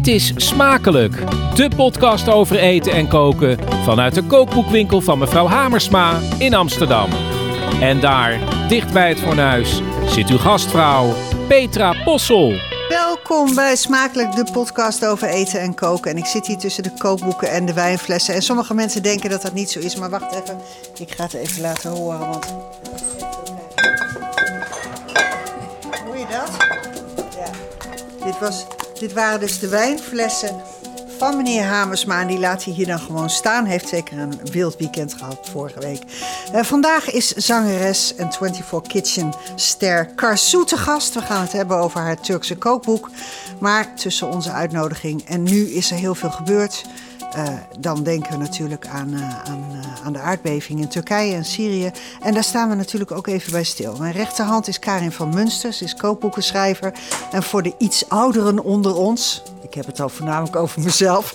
Dit is Smakelijk, de podcast over eten en koken vanuit de kookboekwinkel van mevrouw Hamersma in Amsterdam. En daar, dicht bij het fornuis, zit uw gastvrouw Petra Possel. Welkom bij Smakelijk, de podcast over eten en koken. En ik zit hier tussen de kookboeken en de wijnflessen. En sommige mensen denken dat dat niet zo is, maar wacht even. Ik ga het even laten horen, want... Hoor je dat? Ja. Dit, was, dit waren dus de wijnflessen van meneer Hamersma. En die laat hij hier dan gewoon staan. Heeft zeker een wild weekend gehad vorige week. Eh, vandaag is zangeres en 24 Kitchen ster Karsu te gast. We gaan het hebben over haar Turkse kookboek. Maar tussen onze uitnodiging en nu is er heel veel gebeurd. Eh, dan denken we natuurlijk aan, eh, aan, eh, aan de aardbeving in Turkije en Syrië. En daar staan we natuurlijk ook even bij stil. Mijn rechterhand is Karin van Munster. Ze is kookboekenschrijver. En voor de iets ouderen onder ons... Ik heb het al voornamelijk over mezelf.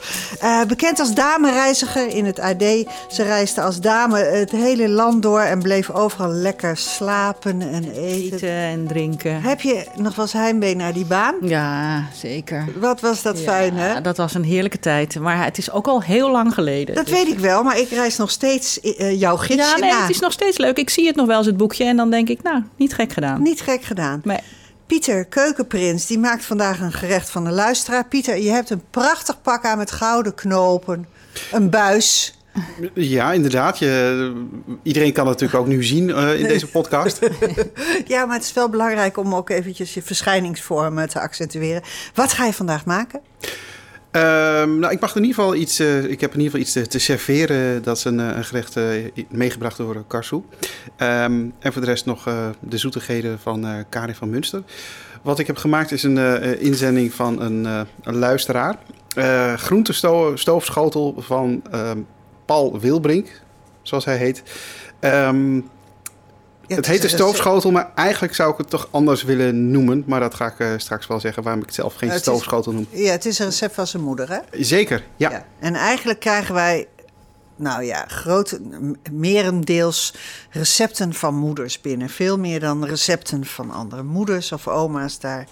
bekend als damereiziger in het AD. Ze reisde als dame het hele land door en bleef overal lekker slapen en eten. Eten en drinken. Heb je nog wel eens heimwee naar die baan? Ja, zeker. Wat was dat fijn, hè? Dat was een heerlijke tijd. Maar het is ook al heel lang geleden. Dat Dus- weet ik wel, maar ik reis nog steeds eh, jouw gidsje Ja, nee, na. het is nog steeds leuk. Ik zie het nog wel eens, het boekje. En dan denk ik, nou, niet gek gedaan. Niet gek gedaan. Maar Pieter Keukenprins, die maakt vandaag een gerecht van de luisteraar. Pieter, je hebt een prachtig pak aan met gouden knopen. Een buis. Ja, inderdaad. Je, iedereen kan het natuurlijk ook nu zien eh, in deze podcast. Ja, maar het is wel belangrijk om ook eventjes je verschijningsvormen te accentueren. Wat ga je vandaag maken? Ehm, nou, ik mag in ieder geval iets. eh, ik heb in ieder geval iets te, serveren. Dat is een, eh, een gerecht eh, meegebracht door Karsu. Ehm, en voor de rest nog de zoetigheden van Karin van Munster. Wat ik heb gemaakt is een inzending van een, een luisteraar. Groentestoofschotel van ehm, Paul Wilbrink, zoals hij heet. Ehm, Ja, het heet een is- stoofschotel, maar eigenlijk zou ik het toch anders willen noemen. Maar dat ga ik eh, straks wel zeggen, waarom ik het zelf geen Het is- stoofschotel noem. Ja, het is een recept van zijn moeder, hè? Zeker, ja. En eigenlijk krijgen wij, nou ja, groot, m- merendeels recepten van moeders binnen. Veel meer dan recepten van andere moeders of oma's daar.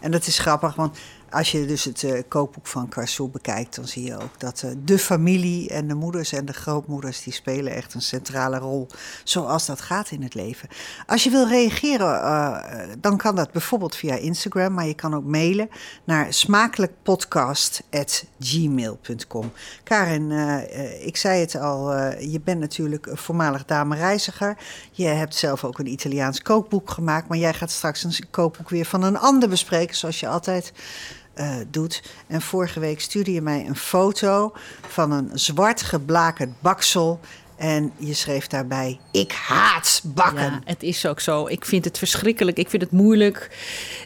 En dat is grappig, want als je dus het eh, kookboek van Carso bekijkt, dan zie je ook dat eh, de familie en de moeders en de grootmoeders, die spelen echt een centrale rol, zoals dat gaat in het leven. Als je wil reageren, eh, dan kan dat bijvoorbeeld via Instagram, maar je kan ook mailen naar smakelijkpodcast.gmail.com. Karin, ik zei het al, je bent natuurlijk een voormalig dame-reiziger. Je hebt zelf ook een Italiaans kookboek gemaakt, maar jij gaat straks een kookboek weer van een ander bespreken, zoals je altijd eh, doet. En vorige week stuurde je mij een foto van een zwart geblakerd baksel. En je schreef daarbij: Ik haat bakken. het is ook zo. Ik vind het verschrikkelijk. Ik vind het moeilijk.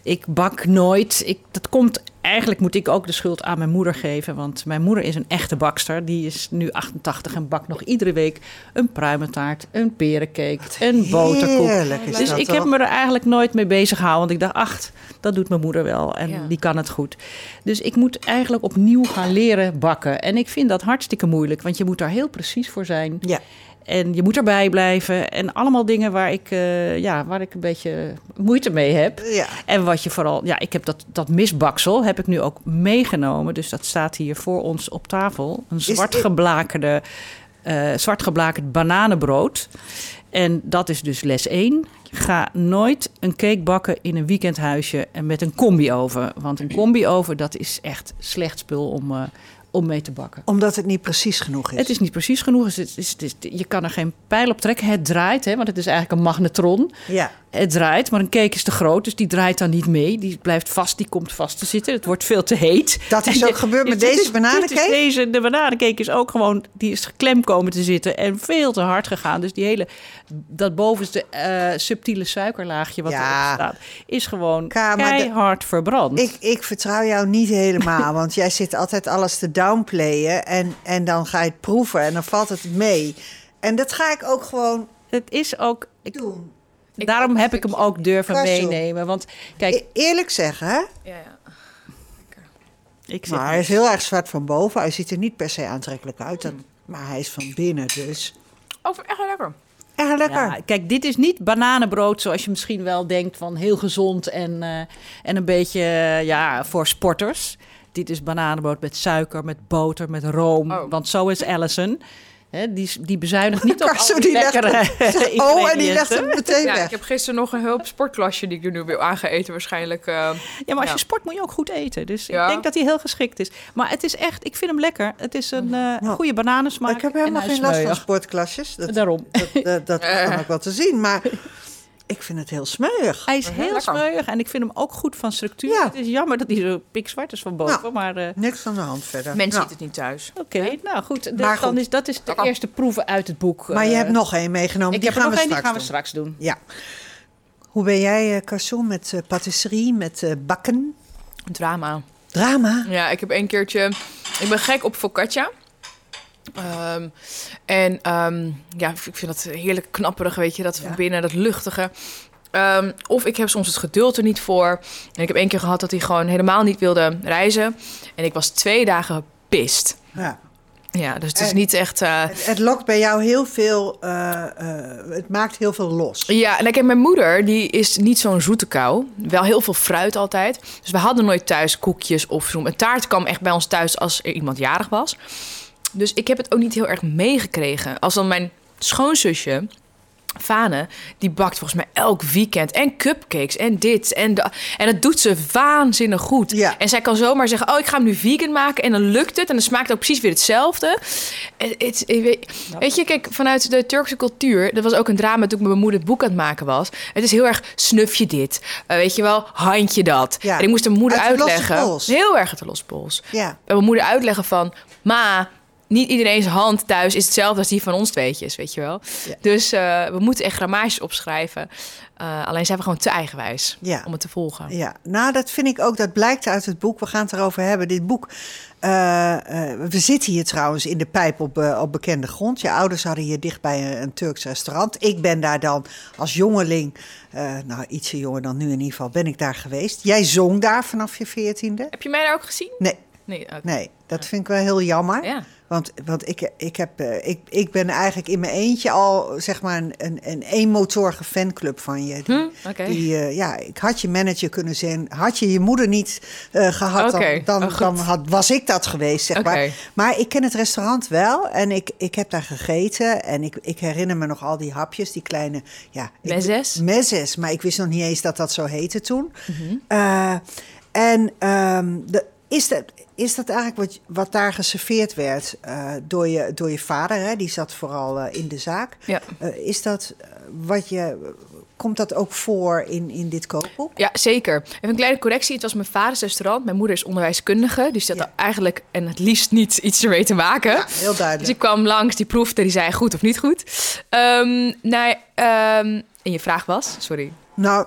Ik bak nooit. Ik, dat komt... Eigenlijk moet ik ook de schuld aan mijn moeder geven. Want mijn moeder is een echte bakster. Die is nu 88 en bakt nog iedere week een pruimentaart, een perencake, een boterkoek. Dus dat ik toch? heb me er eigenlijk nooit mee bezig gehouden. Want ik dacht, ach, dat doet mijn moeder wel. En Ja. die kan het goed. Dus ik moet eigenlijk opnieuw gaan leren bakken. En ik vind dat hartstikke moeilijk. Want je moet daar heel precies voor zijn. Ja. En je moet erbij blijven. En allemaal dingen waar ik, eh, ja, waar ik een beetje moeite mee heb. Ja. En wat je vooral... Ja, ik heb dat, dat misbaksel heb ik nu ook meegenomen. Dus dat staat hier voor ons op tafel. Een zwart geblakerde, zwart geblakerd bananenbrood. En dat is dus les 1. Ga nooit een cake bakken in een weekendhuisje en met een combi-oven. Want een combi-oven, dat is echt slecht spul om, eh, om mee te bakken. Omdat het niet precies genoeg is. Het is niet precies genoeg. Het is, het is- je kan er geen pijl op trekken. Het draait, hè, want het is eigenlijk een magnetron. Ja. Het draait, maar een cake is te groot, dus die draait dan niet mee. Die blijft vast, die komt vast te zitten. Het wordt veel te heet. Dat is ook gebeurd met deze bananencake? Deze, de bananencake is ook gewoon, die is klem komen te zitten en veel te hard gegaan. Dus die hele, dat bovenste eh, subtiele suikerlaagje wat Ja. erop staat, is gewoon Ka, de- keihard verbrand. Ik, ik vertrouw jou niet helemaal, want jij zit altijd alles te downplayen en, en dan ga je het proeven en dan valt het mee. En dat ga ik ook gewoon het is ook, ik, doen. daarom heb ik hem ook durven meenemen. Want kijk, E- eerlijk zeggen, hè? Ja, ja. ik zeg Maar hij is heel erg zwart van boven. Hij ziet er niet per se aantrekkelijk uit, dan, maar hij is van binnen dus. Over echt wel lekker. Erg lekker. Ja, kijk, dit is niet bananenbrood zoals je misschien wel denkt van heel gezond en, eh, en een beetje ja, voor sporters. Dit is bananenbrood met suiker, met boter, met room. Oh. Want zo is Allison. Hè, die, die bezuinigt niet op Karso, al die die legt lekkere hem- Oh, en die legt hem meteen Ja, weg. ik heb gisteren nog een hulp sportklasje die ik er nu weer aan ga eten waarschijnlijk. eh. Ja, maar als Ja. je sport moet je ook goed eten. Dus Ja. ik denk dat hij heel geschikt is. Maar het is echt, ik vind hem lekker. Het is een eh, Nou, goede bananensmaak. ik heb helemaal geen last van sportklasjes. Dat, Daarom. dat, dat, dat kan ik wel te zien. Maar ik vind het heel smeuig. Hij is Mhm, heel lekker. smeuig en ik vind hem ook goed van structuur. Ja. Het is jammer dat hij zo pikzwart is van boven. Nou. Maar eh, Niks aan de hand verder. Mensen Nou, ziet het niet thuis. oké, nou goed. Dus Maar Dan goed. is, dat is de eerste proeven uit het boek. maar je Eh, hebt nog één meegenomen. Ik die heb gaan nog we één, die straks gaan we doen. straks doen. Ja. Hoe ben jij, eh Carson, met eh, patisserie, met eh, bakken? Drama. Drama? Ja, ik heb een keertje... Ik ben gek op focaccia. Ehm, en ehm, ja, ik vind dat heerlijk knapperig, weet je. Dat van Ja. binnen, dat luchtige. Ehm, of ik heb soms het geduld er niet voor. En ik heb één keer gehad dat hij gewoon helemaal niet wilde reizen. En ik was twee dagen gepist. Ja. Ja, dus het is En- niet echt... eh, Het, het lokt bij jou heel veel, eh, eh, het maakt heel veel los. Ja, en ik heb mijn moeder, die is niet zo'n zoete kou. Wel heel veel fruit altijd. Dus we hadden nooit thuis koekjes of zo. Een taart kwam echt bij ons thuis als er iemand jarig was. Dus ik heb het ook niet heel erg meegekregen. Als dan mijn schoonzusje, Fane, die bakt volgens mij elk weekend. En cupcakes en dit en dat. En dat doet ze waanzinnig goed. Ja. En zij kan zomaar zeggen, oh, ik ga hem nu vegan maken. En dan lukt het. En dan smaakt het ook precies weer hetzelfde. Het, ik weet, je, kijk, vanuit de Turkse cultuur... dat was ook een drama toen ik met mijn moeder het boek aan het maken was. Het is heel erg, snuf je dit? Eh, weet je wel, handje dat? Ja. En ik moest mijn moeder Uit uitleggen. Heel erg uit de losse pols. Ja. En mijn moeder uitleggen van... Ma, niet iedereen's hand thuis is hetzelfde als die van ons tweetjes, weet je wel. Ja. Dus eh, we moeten echt grammages opschrijven. Eh, alleen zijn we gewoon te eigenwijs Ja. om het te volgen. Ja, nou dat vind ik ook, dat blijkt uit het boek. We gaan het erover hebben. Dit boek, eh, we zitten hier trouwens in de pijp op, op bekende grond. Je ouders hadden hier dichtbij een, een Turks restaurant. Ik ben daar dan als jongeling, nou ietsje jonger dan nu in ieder geval, ben ik daar geweest. Jij zong daar vanaf je veertiende? Heb je mij daar ook gezien? Nee, Nee. nee, dat vind ik wel heel jammer. Ja. Want, want ik, ik, heb, eh, ik, ik ben eigenlijk in mijn eentje al zeg maar een, een, een eenmotorige fanclub van je. Die, Hm, die, eh, ja, ik had je manager kunnen zijn. Had je je moeder niet eh, gehad, dan, dan, oh, dan had, was ik dat geweest, zeg maar. Maar ik ken het restaurant wel en ik, ik heb daar gegeten. En ik, ik herinner me nog al die hapjes, die kleine... Ja? Mezes, maar ik wist nog niet eens dat dat zo heette toen. Mhm. En ehm, de, is, dat, is dat eigenlijk wat, wat daar geserveerd werd eh, door, je, door je vader? Hè? Die zat vooral eh, in de zaak. Ja. Eh, is dat wat je. Komt dat ook voor in, in dit kookboek? Ja, zeker. Even een kleine correctie. Het was mijn vaders restaurant. Mijn moeder is onderwijskundige. Dus die had eigenlijk en het liefst niet iets ermee te maken. Ja, heel duidelijk. Dus ik kwam langs, die proefde, die zei goed of niet goed. Nou, ehm, en je vraag was? Sorry. Nou,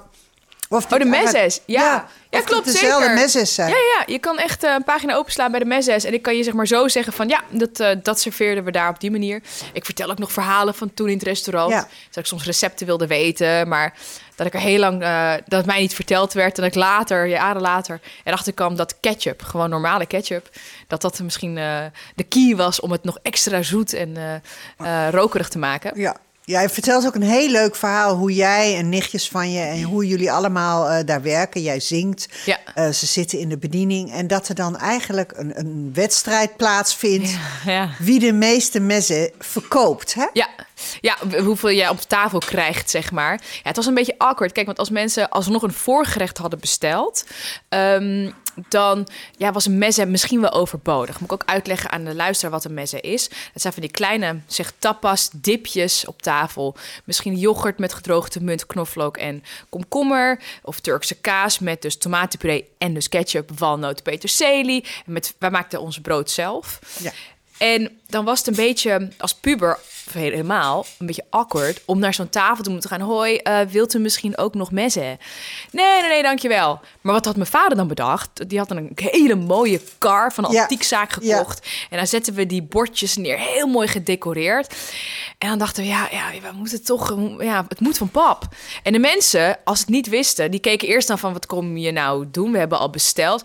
of Oh, de mezzes. Ja, ja, klopt dit dezelfde zeker. mezzes zijn. Ja, ja, je kan echt eh, een pagina openslaan bij de mezzes. En ik kan je zeg maar zo zeggen van... ja, dat, eh, dat serveerden we daar op die manier. Ik vertel ook nog verhalen van toen in het restaurant. Ja. Dat ik soms recepten wilde weten. Maar dat ik er heel lang... eh, dat het mij niet verteld werd. En dat ik later, jaren later, erachter kwam dat ketchup... gewoon normale ketchup... dat dat misschien de key was om het nog extra zoet en rokerig te maken. Ja. Jij vertelt ook een heel leuk verhaal hoe jij en nichtjes van je en hoe jullie allemaal eh, daar werken. Jij zingt, Ja. eh, ze zitten in de bediening en dat er dan eigenlijk een, een wedstrijd plaatsvindt. Ja. Wie de meeste messen verkoopt. Hè? Ja, ja, hoeveel jij op tafel krijgt, zeg maar. Ja, het was een beetje awkward. Kijk, want als mensen alsnog een voorgerecht hadden besteld... ehm, dan ja, was een mezze misschien wel overbodig. Moet ik ook uitleggen aan de luisteraar wat een mezze is. Het zijn van die kleine, zeg tapas, dipjes op tafel. Misschien yoghurt met gedroogde munt, knoflook en komkommer. Of Turkse kaas met dus tomatenpuree en dus ketchup, walnoot, peterselie. En met, wij maakten ons brood zelf. Ja. En dan was het een beetje als puber, helemaal, een beetje awkward om naar zo'n tafel te moeten gaan. Hoi, eh, wilt u misschien ook nog messen? Nee, nee, nee, dankjewel. Maar wat had mijn vader dan bedacht? Die had dan een hele mooie kar van een Ja. antiekzaak gekocht. En dan zetten we die bordjes neer, heel mooi gedecoreerd. En dan dachten we, ja, ja we moeten toch, ja, het moet van pap. En de mensen, als het niet wisten, die keken eerst dan van, wat kom je nou doen? We hebben al besteld.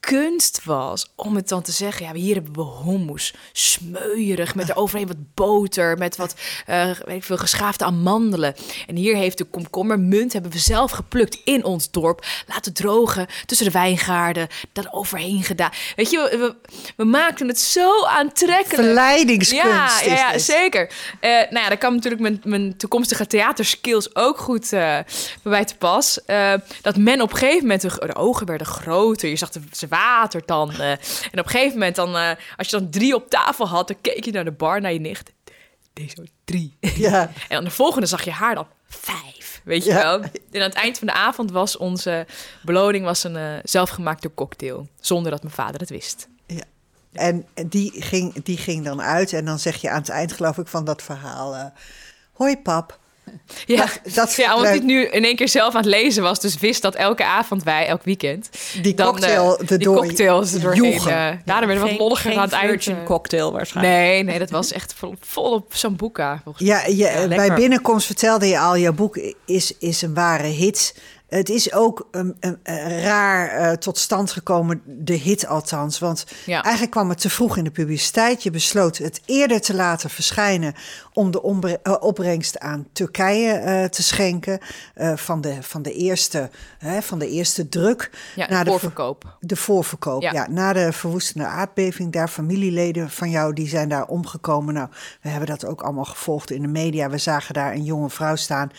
Kunst was om het dan te zeggen. Ja, hier hebben we hummus, smeurig, met eroverheen wat boter, met wat eh, weet ik veel, geschaafde amandelen. En hier heeft de komkommermunt, hebben we zelf geplukt in ons dorp, laten drogen tussen de wijngaarden, dat overheen gedaan. Weet je, we, we maakten het zo aantrekkelijk. Verleidingskunst Ja, ja, is ja zeker. Eh nou ja, daar kan natuurlijk mijn, mijn toekomstige theaterskills ook goed eh, bij te pas. Dat men op een gegeven moment, de, de ogen werden groter. Je zag de, ze watertanden. En op een gegeven moment, dan, eh, als je dan drie op tafel had, dan keek je naar de bar, naar je nicht. Deze drie. Ja. En dan de volgende zag je haar dan vijf. Weet je Ja. wel? En aan het eind van de avond was onze beloning was een eh, zelfgemaakte cocktail. Zonder dat mijn vader het wist. En die ging, die ging dan uit. En dan zeg je aan het eind, geloof ik, van dat verhaal... eh, Hoi pap. Ja, Dat- dat ja omdat ik nu in één keer zelf aan het lezen was. Dus wist dat elke avond wij, elk weekend... Die dan, cocktail eh, die cocktails er doorheen. joegen. ja, dan werden we wat lolliger geen aan het eind. virgin eh. cocktail waarschijnlijk. Nee, nee, dat was echt vol, vol op Sambuca. Volgens mij. Ja, je, bij lekker. binnenkomst vertelde je al, jouw boek is, is een ware hit. Het is ook een, een- een raar eh, tot stand gekomen, de hit althans. Want Ja. eigenlijk kwam het te vroeg in de publiciteit. Je besloot het eerder te laten verschijnen om de eh, opbrengst aan Turkije eh, te schenken. eh, van, de, van, de eerste, hè, van de eerste druk. Ja, de ver- voorverkoop. de voorverkoop, ja. Ja. Na de verwoestende aardbeving, daar familieleden van jou, die zijn daar omgekomen. Nou, we hebben dat ook allemaal gevolgd in de media. We zagen daar een jonge vrouw staan.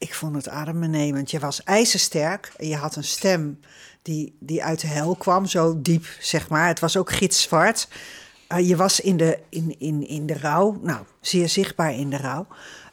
Ik vond het adembenemend. Je was ijzersterk je had een stem die, die uit de hel kwam, zo diep, zeg maar. Het was ook gitzwart. Eh, je was in de, in, in, in de rouw, nou, zeer zichtbaar in de rouw.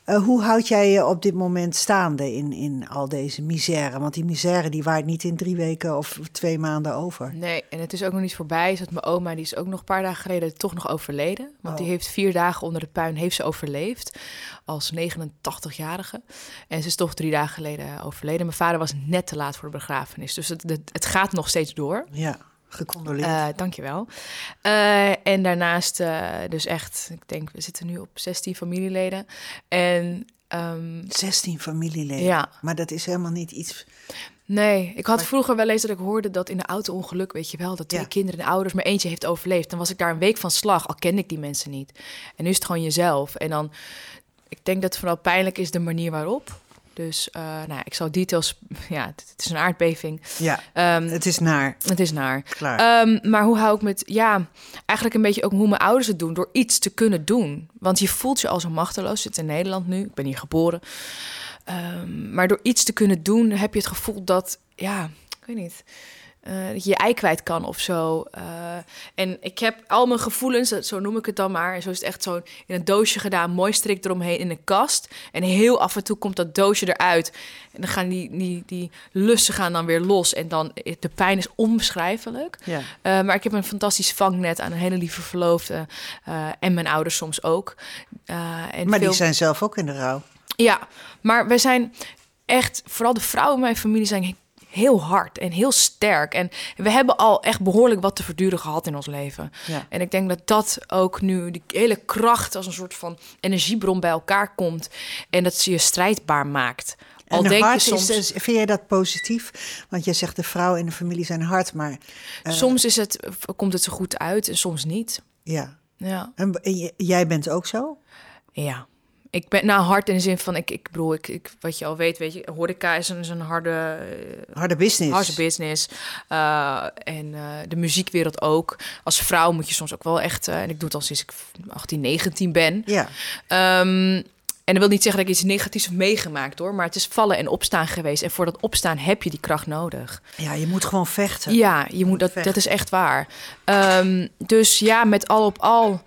Eh, hoe houd jij je op dit moment staande in, in al deze misère? Want die misère die waait niet in drie weken of twee maanden over. Nee, en het is ook nog niet voorbij. Is dat mijn oma, die is ook nog een paar dagen geleden toch nog overleden. Want Oh. die heeft vier dagen onder de puin heeft ze overleefd. Als 89-jarige. En ze is toch drie dagen geleden overleden. Mijn vader was net te laat voor de begrafenis. Dus het, het, het gaat nog steeds door. Ja, gecondoleerd. Eh dankjewel. Eh en daarnaast eh, dus echt, ik denk, we zitten nu op 16 familieleden. En ehm, 16 familieleden. ja. Maar dat is helemaal niet iets. Nee, ik had vroeger wel eens dat ik hoorde dat in een auto-ongeluk, weet je wel, dat twee Ja. kinderen en ouders, maar eentje heeft overleefd. Dan was ik daar een week van slag, al kende ik die mensen niet. En nu is het gewoon jezelf. En dan, ik denk dat het vooral pijnlijk is de manier waarop. Dus, eh, nou, ik zal details, ja, het, het is een aardbeving. Ja, Ehm, het is naar. het is naar. Klaar. Ehm, maar hoe hou ik met, ja, eigenlijk een beetje ook hoe mijn ouders het doen, door iets te kunnen doen. Want je voelt je al zo machteloos. Zit in Nederland nu, ik ben hier geboren. Ehm, maar door iets te kunnen doen, heb je het gevoel dat, ja, ik weet niet, eh, dat je je ei kwijt kan of zo. Eh, en ik heb al mijn gevoelens, zo noem ik het dan maar. En zo is het echt zo in een doosje gedaan, mooi strik eromheen in een kast. En heel af en toe komt dat doosje eruit. En dan gaan die, die, die lussen gaan dan weer los. En dan, de pijn is onbeschrijfelijk. ja. Eh, maar ik heb een fantastisch vangnet aan een hele lieve verloofde. eh, en mijn ouders soms ook. Eh, en Maar veel... die zijn zelf ook in de rouw. Ja, maar we zijn echt, vooral de vrouwen in mijn familie zijn heel hard en heel sterk. En we hebben al echt behoorlijk wat te verduren gehad in ons leven. Ja. En ik denk dat dat ook nu die hele kracht als een soort van energiebron bij elkaar komt. En dat ze je strijdbaar maakt. Al en denk hard je soms, is, vind jij dat positief? Want je zegt de vrouwen in de familie zijn hard, maar eh, soms is het, komt het zo goed uit en soms niet. ja. Ja. En, en jij bent ook zo? Ja. Ik ben nou hard in de zin van, ik, ik bedoel, ik, ik, wat je al weet, weet je, horeca is een, is een harde, eh, Harde business. harde business. Uh, en uh, de muziekwereld ook. Als vrouw moet je soms ook wel echt, uh, en ik doe het al sinds ik 18, 19 ben. Ja. Um, en dat wil niet zeggen dat ik iets negatiefs heb meegemaakt hoor, maar het is vallen en opstaan geweest. En voor dat opstaan heb je die kracht nodig. Ja, je moet gewoon vechten. Ja, je moet dat, vechten. dat is echt waar. Um, dus ja, met al op al.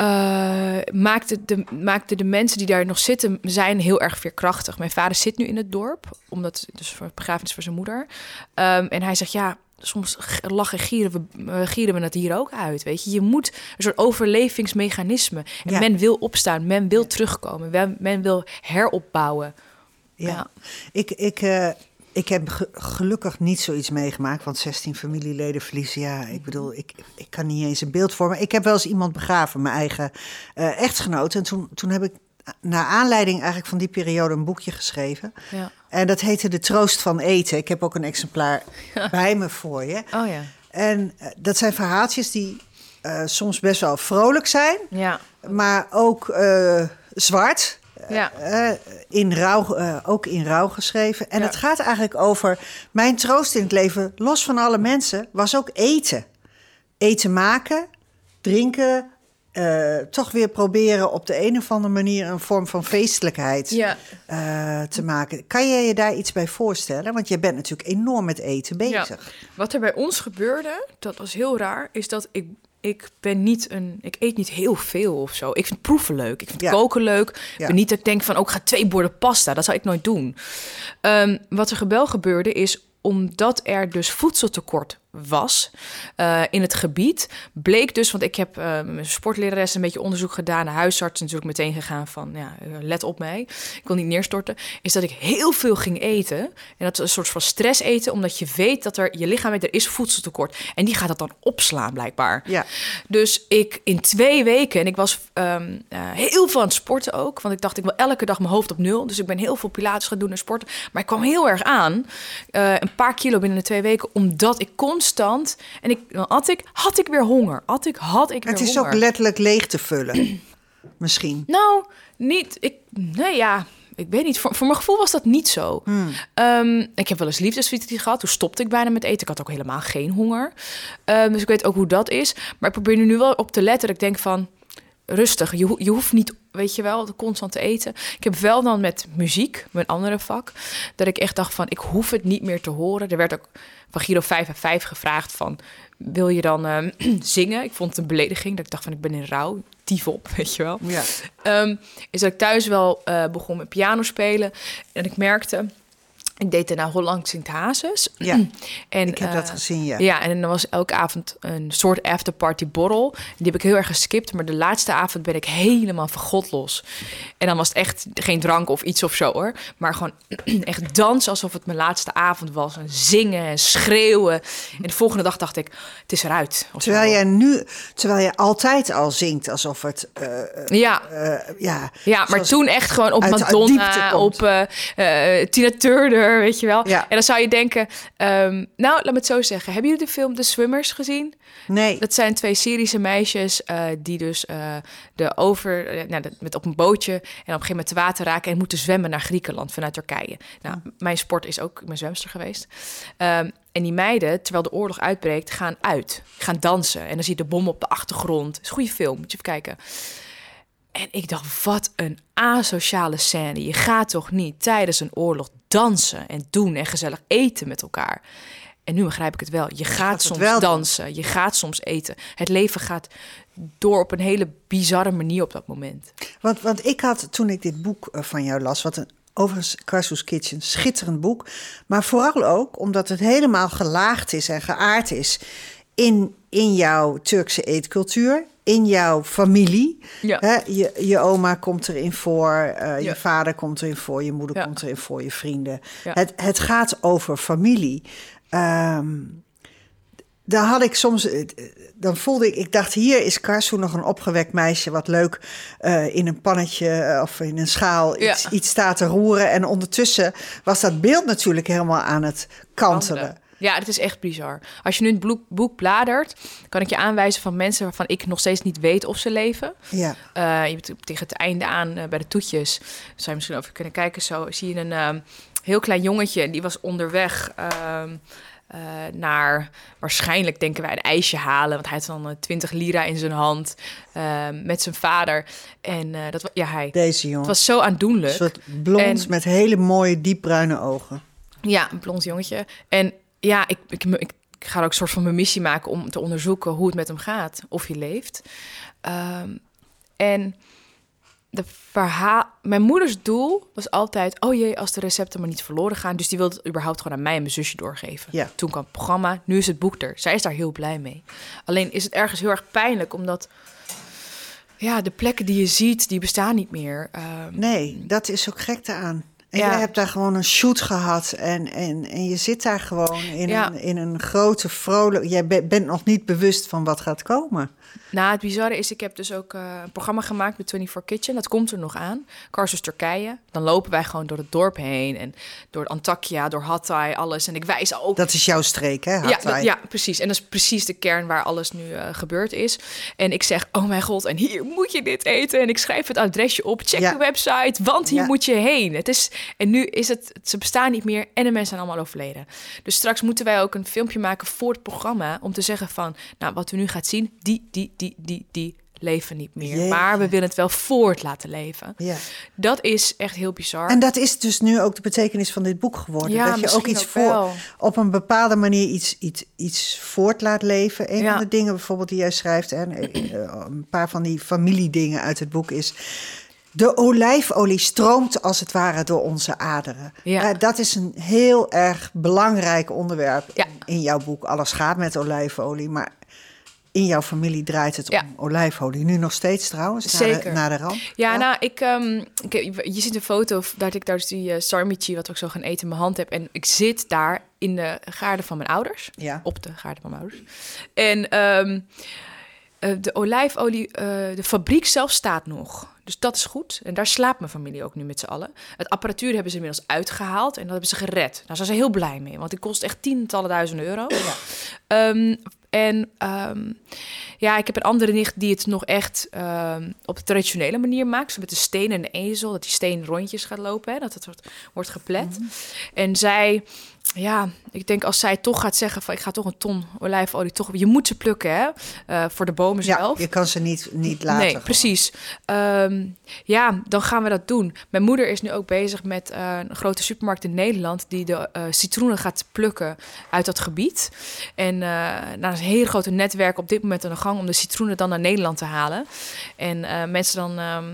Uh, maakte, de, maakte de mensen die daar nog zitten, zijn heel erg veerkrachtig. Mijn vader zit nu in het dorp, omdat dus voor begrafenis voor zijn moeder. Um, en hij zegt ja, soms lachen en gieren we, uh, gieren we het hier ook uit. Weet je, je moet een soort overlevingsmechanisme. En ja. men wil opstaan, men wil terugkomen, men, men, wil heropbouwen. Ja, ja. ik, ik, uh, ik heb ge gelukkig niet zoiets meegemaakt, want 16 familieleden verliezen, ja, ik bedoel, ik, ik kan niet eens een beeld vormen. Ik heb wel eens iemand begraven, mijn eigen echtgenoot. En toen, toen heb ik naar aanleiding eigenlijk van die periode een boekje geschreven. Ja. En dat heette De Troost van Eten. Ik heb ook een exemplaar bij me voor je. Oh ja. En eh, dat zijn verhaaltjes die eh, soms best wel vrolijk zijn, Ja. maar ook zwart. Ja. Eh, in rouw, eh, ook in rouw geschreven. En Ja. het gaat eigenlijk over mijn troost in het leven, los van alle mensen, was ook eten. Eten maken, drinken, eh, toch weer proberen op de een of andere manier een vorm van feestelijkheid Ja. te maken. Kan je je daar iets bij voorstellen? Want je bent natuurlijk enorm met eten bezig. Wat er bij ons gebeurde, dat was heel raar, is dat ik, ik ben niet een, ik eet niet heel veel of zo. Ik vind proeven leuk, ik vind Ja. koken leuk. Ik Ja. ben niet dat ik denk van, ook ga twee borden pasta, dat zou ik nooit doen. Ehm, wat er gebel gebeurde is omdat er dus voedseltekort was eh, in het gebied, bleek dus, want ik heb met mijn sportlerares een beetje onderzoek gedaan, de huisarts natuurlijk meteen gegaan van, ja, eh, let op mij, ik wil niet neerstorten, is dat ik heel veel ging eten. En dat is een soort van stress eten, omdat je weet dat er, je lichaam weet, er is voedseltekort. En die gaat dat dan opslaan blijkbaar. Ja. Dus ik in twee weken, en ik was ehm, eh, heel veel aan het sporten ook. Want ik dacht, ik wil elke dag mijn hoofd op nul. Dus ik ben heel veel pilates gaan doen en sporten. Maar ik kwam heel erg aan. een paar kilo binnen de twee weken. Omdat ik constant... En ik, dan had ik, had ik weer honger. Had ik, had ik weer Het is honger. ook letterlijk leeg te vullen. Misschien. Nou, niet. Ik, nee, ja. Ik weet niet. Voor, voor mijn gevoel was dat niet zo. Ehm, ik heb wel eens liefdesvisites gehad. Toen stopte ik bijna met eten. Ik had ook helemaal geen honger. Ehm, dus ik weet ook hoe dat is. Maar ik probeer er nu wel op te letten. Dat ik denk van... Rustig. Je, ho- je hoeft niet, weet je wel, constant te eten. Ik heb wel dan met muziek, mijn andere vak... dat ik echt dacht van, ik hoef het niet meer te horen. Er werd ook van Giro 5 en 5 gevraagd van... wil je dan ehm, zingen? Ik vond het een belediging. Dat ik dacht van, ik ben in rouw. Dief op, weet je wel. Ja. Ehm, is dat ik thuis wel eh, begon met piano spelen. En ik merkte, ik deed daarna Holland Sint Hazes. Ja, en, ik heb dat eh, gezien, ja. Ja, en dan was elke avond een soort afterparty borrel. Die heb ik heel erg geskipt. Maar de laatste avond ben ik helemaal vergodlos. En dan was het echt geen drank of iets of zo hoor. Maar gewoon echt dansen alsof het mijn laatste avond was. En zingen en schreeuwen. En de volgende dag dacht ik, het is eruit. Terwijl jij nu, terwijl je altijd al zingt alsof het, eh, eh, Ja, ja. Ja, maar toen echt gewoon op Madonna, op Tina Turner, weet je wel. Ja. En dan zou je denken, ehm, nou, laat me het zo zeggen. Hebben jullie de film The Swimmers gezien? Nee, Dat zijn twee Syrische meisjes eh, die dus eh, de over, eh, nou, de- met op een bootje en op een gegeven moment te water raken en moeten zwemmen naar Griekenland vanuit Turkije. Nou, mijn sport is ook, ben zwemster geweest. Ehm, en die meiden, terwijl de oorlog uitbreekt, gaan uit, gaan dansen. En dan zie je de bom op de achtergrond. Het is een goede film, moet je even kijken. En ik dacht, wat een asociale scène. Je gaat toch niet tijdens een oorlog dansen en doen en gezellig eten met elkaar. En nu begrijp ik het wel. Je gaat, soms wel dansen, je gaat soms eten. Het leven gaat door op een hele bizarre manier op dat moment. want, want ik had toen ik dit boek eh, van jou las, wat een overigens Karso's Kitchen, schitterend boek. Maar vooral ook omdat het helemaal gelaagd is en geaard is in, in jouw Turkse eetcultuur, in jouw familie. Ja. Hè, je, je oma komt erin voor, eh, Ja. je vader komt erin voor, je moeder Ja. komt erin voor, je vrienden. Ja. Het, het gaat over familie. Ehm daar had ik soms, eh, dan voelde ik, ik dacht, hier is Karsu nog een opgewekt meisje, wat leuk eh, in een pannetje of in een schaal Ja. iets, iets staat te roeren. En ondertussen was dat beeld natuurlijk helemaal aan het kantelen. Ja, het is echt bizar. Als je nu het boek, boek bladert, kan ik je aanwijzen van mensen waarvan ik nog steeds niet weet of ze leven. Ja, Eh, je hebt tegen het einde aan eh, bij de toetjes, zou je misschien over kunnen kijken. Zo zie je een ehm, heel klein jongetje, die was onderweg ehm, eh, naar waarschijnlijk denken wij een ijsje halen, want hij had dan eh, 20 lira in zijn hand ehm, met zijn vader. En dat ja, hij. deze Het jongen. was zo aandoenlijk. Een soort blond En- met hele mooie diepbruine ogen. Ja, een blond jongetje. En ja, ik, ik, ik, ik ga ook een soort van mijn missie maken om te onderzoeken hoe het met hem gaat, of hij leeft. Ehm, en de verhaal, mijn moeders doel was altijd: oh jee, als de recepten maar niet verloren gaan. Dus die wilde het überhaupt gewoon aan mij en mijn zusje doorgeven. Ja. Toen kwam het programma, nu is het boek er. Zij is daar heel blij mee. Alleen is het ergens heel erg pijnlijk, omdat ja, de plekken die je ziet, die bestaan niet meer. Ehm, Nee, dat is ook gek aan. En Ja. jij hebt daar gewoon een shoot gehad. En, en, en je zit daar gewoon in, Ja. een, in een grote, vrolijk... Jij be- bent nog niet bewust van wat gaat komen. Nou, het bizarre is, ik heb dus ook eh, een programma gemaakt met 24 Kitchen. Dat komt er nog aan. Karsus Turkije. Dan lopen wij gewoon door het dorp heen. En door Antakya, door Hatay, alles. En ik wijs ook Dat is jouw streek, hè? Ja, Hatay? dat- ja, precies. En dat is precies de kern waar alles nu eh, gebeurd is. En ik zeg, oh mijn god, en hier moet je dit eten. En ik schrijf het adresje op, check Ja. de website, want hier Ja. moet je heen. Het is, en nu is het, ze bestaan niet meer en de mensen zijn allemaal overleden. Dus straks moeten wij ook een filmpje maken voor het programma... om te zeggen van, nou, wat u nu gaat zien, die, die, die, die, die leven niet meer. Jeetje. Maar we willen het wel voort laten leven. Ja. Dat is echt heel bizar. En dat is dus nu ook de betekenis van dit boek geworden. Ja, dat je ook iets ook voor, op een bepaalde manier iets, iets, iets voort laat leven. Een Ja. van de dingen bijvoorbeeld die jij schrijft, en eh, eh, een paar van die familiedingen uit het boek is. De olijfolie stroomt als het ware door onze aderen. Ja. Eh, dat is een heel erg belangrijk onderwerp in jouw boek. Alles gaat met olijfolie, maar in jouw familie draait het Ja. om olijfolie. Nu nog steeds trouwens, na Zeker. de, na de ramp. Ja, nou, ik, ik, je ziet een foto dat ik daar dus die uh, sarmichi, wat ook zo gaan eten, in mijn hand heb. En ik zit daar in de gaarden van mijn ouders. Ja. Op de gaarden van mijn ouders. En ehm, eh, de olijfolie, eh, de fabriek zelf staat nog. Dus dat is goed. En daar slaapt mijn familie ook nu met z'n allen. Het apparatuur hebben ze inmiddels uitgehaald en dat hebben ze gered. Daar zijn ze heel blij mee, want die kost echt tientallen duizenden euro. Ehm, en ehm, ja, ik heb een andere nicht die het nog echt ehm, op de traditionele manier maakt. Zo met de steen en de ezel, dat die steen rondjes gaat lopen, hè, dat het wordt, wordt geplet. En zij, ja, ik denk als zij toch gaat zeggen van ik ga toch een ton olijfolie toch, je moet ze plukken, hè, eh, voor de bomen Ja, zelf. je kan ze niet, niet laten. Nee, gewoon. precies. Ehm, ja, dan gaan we dat doen. Mijn moeder is nu ook bezig met eh, een grote supermarkt in Nederland... die de eh, citroenen gaat plukken uit dat gebied. En nou, dat is een hele grote netwerk op dit moment aan de gang... om de citroenen dan naar Nederland te halen. En mensen dan... ehm,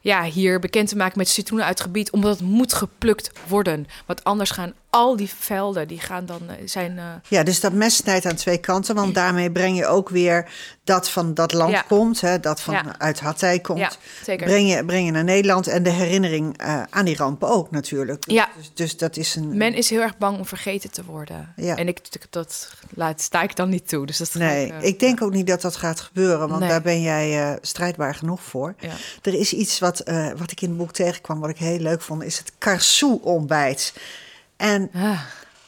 ja, hier bekend te maken met citroenen uit het gebied, omdat het moet geplukt worden. Want anders gaan al die velden, die gaan dan eh, zijn. eh, Ja, dus dat mes snijdt aan twee kanten, want daarmee breng je ook weer dat van dat land Ja. komt, hè, dat van Ja. uit Hatay komt, Ja. Breng, je, breng je naar Nederland en de herinnering eh, aan die rampen ook natuurlijk. Ja. Dus, dus dat is een. Men is heel erg bang om vergeten te worden. Ja. En ik, dat laat, sta ik dan niet toe. Dus dat Nee, ik, eh, ik denk ook niet dat dat gaat gebeuren, want Nee. daar ben jij eh, strijdbaar genoeg voor. Ja. Er is iets wat, wat ik in het boek tegenkwam, wat ik heel leuk vond, is het Karsu-ontbijt. En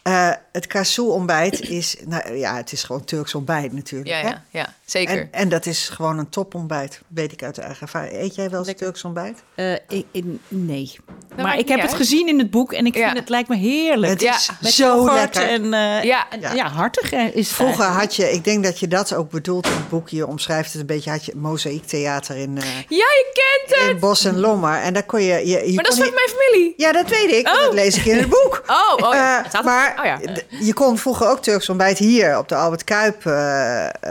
Ah, het Karsu-ontbijt is, nou ja, het is gewoon Turks ontbijt natuurlijk. ja, hè? ja, ja, zeker. En, en dat is gewoon een topontbijt, weet ik uit de eigen ervaring. Eet jij wel eens Turks ontbijt? Eh, ik, ik- nee. maar ik heb het gezien in het boek en ik Ja. vind het lijkt me heerlijk. Het Ja, is Met zo lekker. En, eh, Ja. en- Ja. ja. hartig is het Vroeger eigenlijk. had je, ik denk dat je dat ook bedoelt in het boek. Je omschrijft het een beetje, had je mozaïektheater in, eh ja, je kent het! in Bos en Lommer. En daar kon je... je, je maar dat is van mijn familie. Ja, dat weet ik. Oh. Dat lees ik in het boek. Oh, oh ja. Het staat- maar oh je kon vroeger ook Turks ontbijt hier op de Albert Kuip.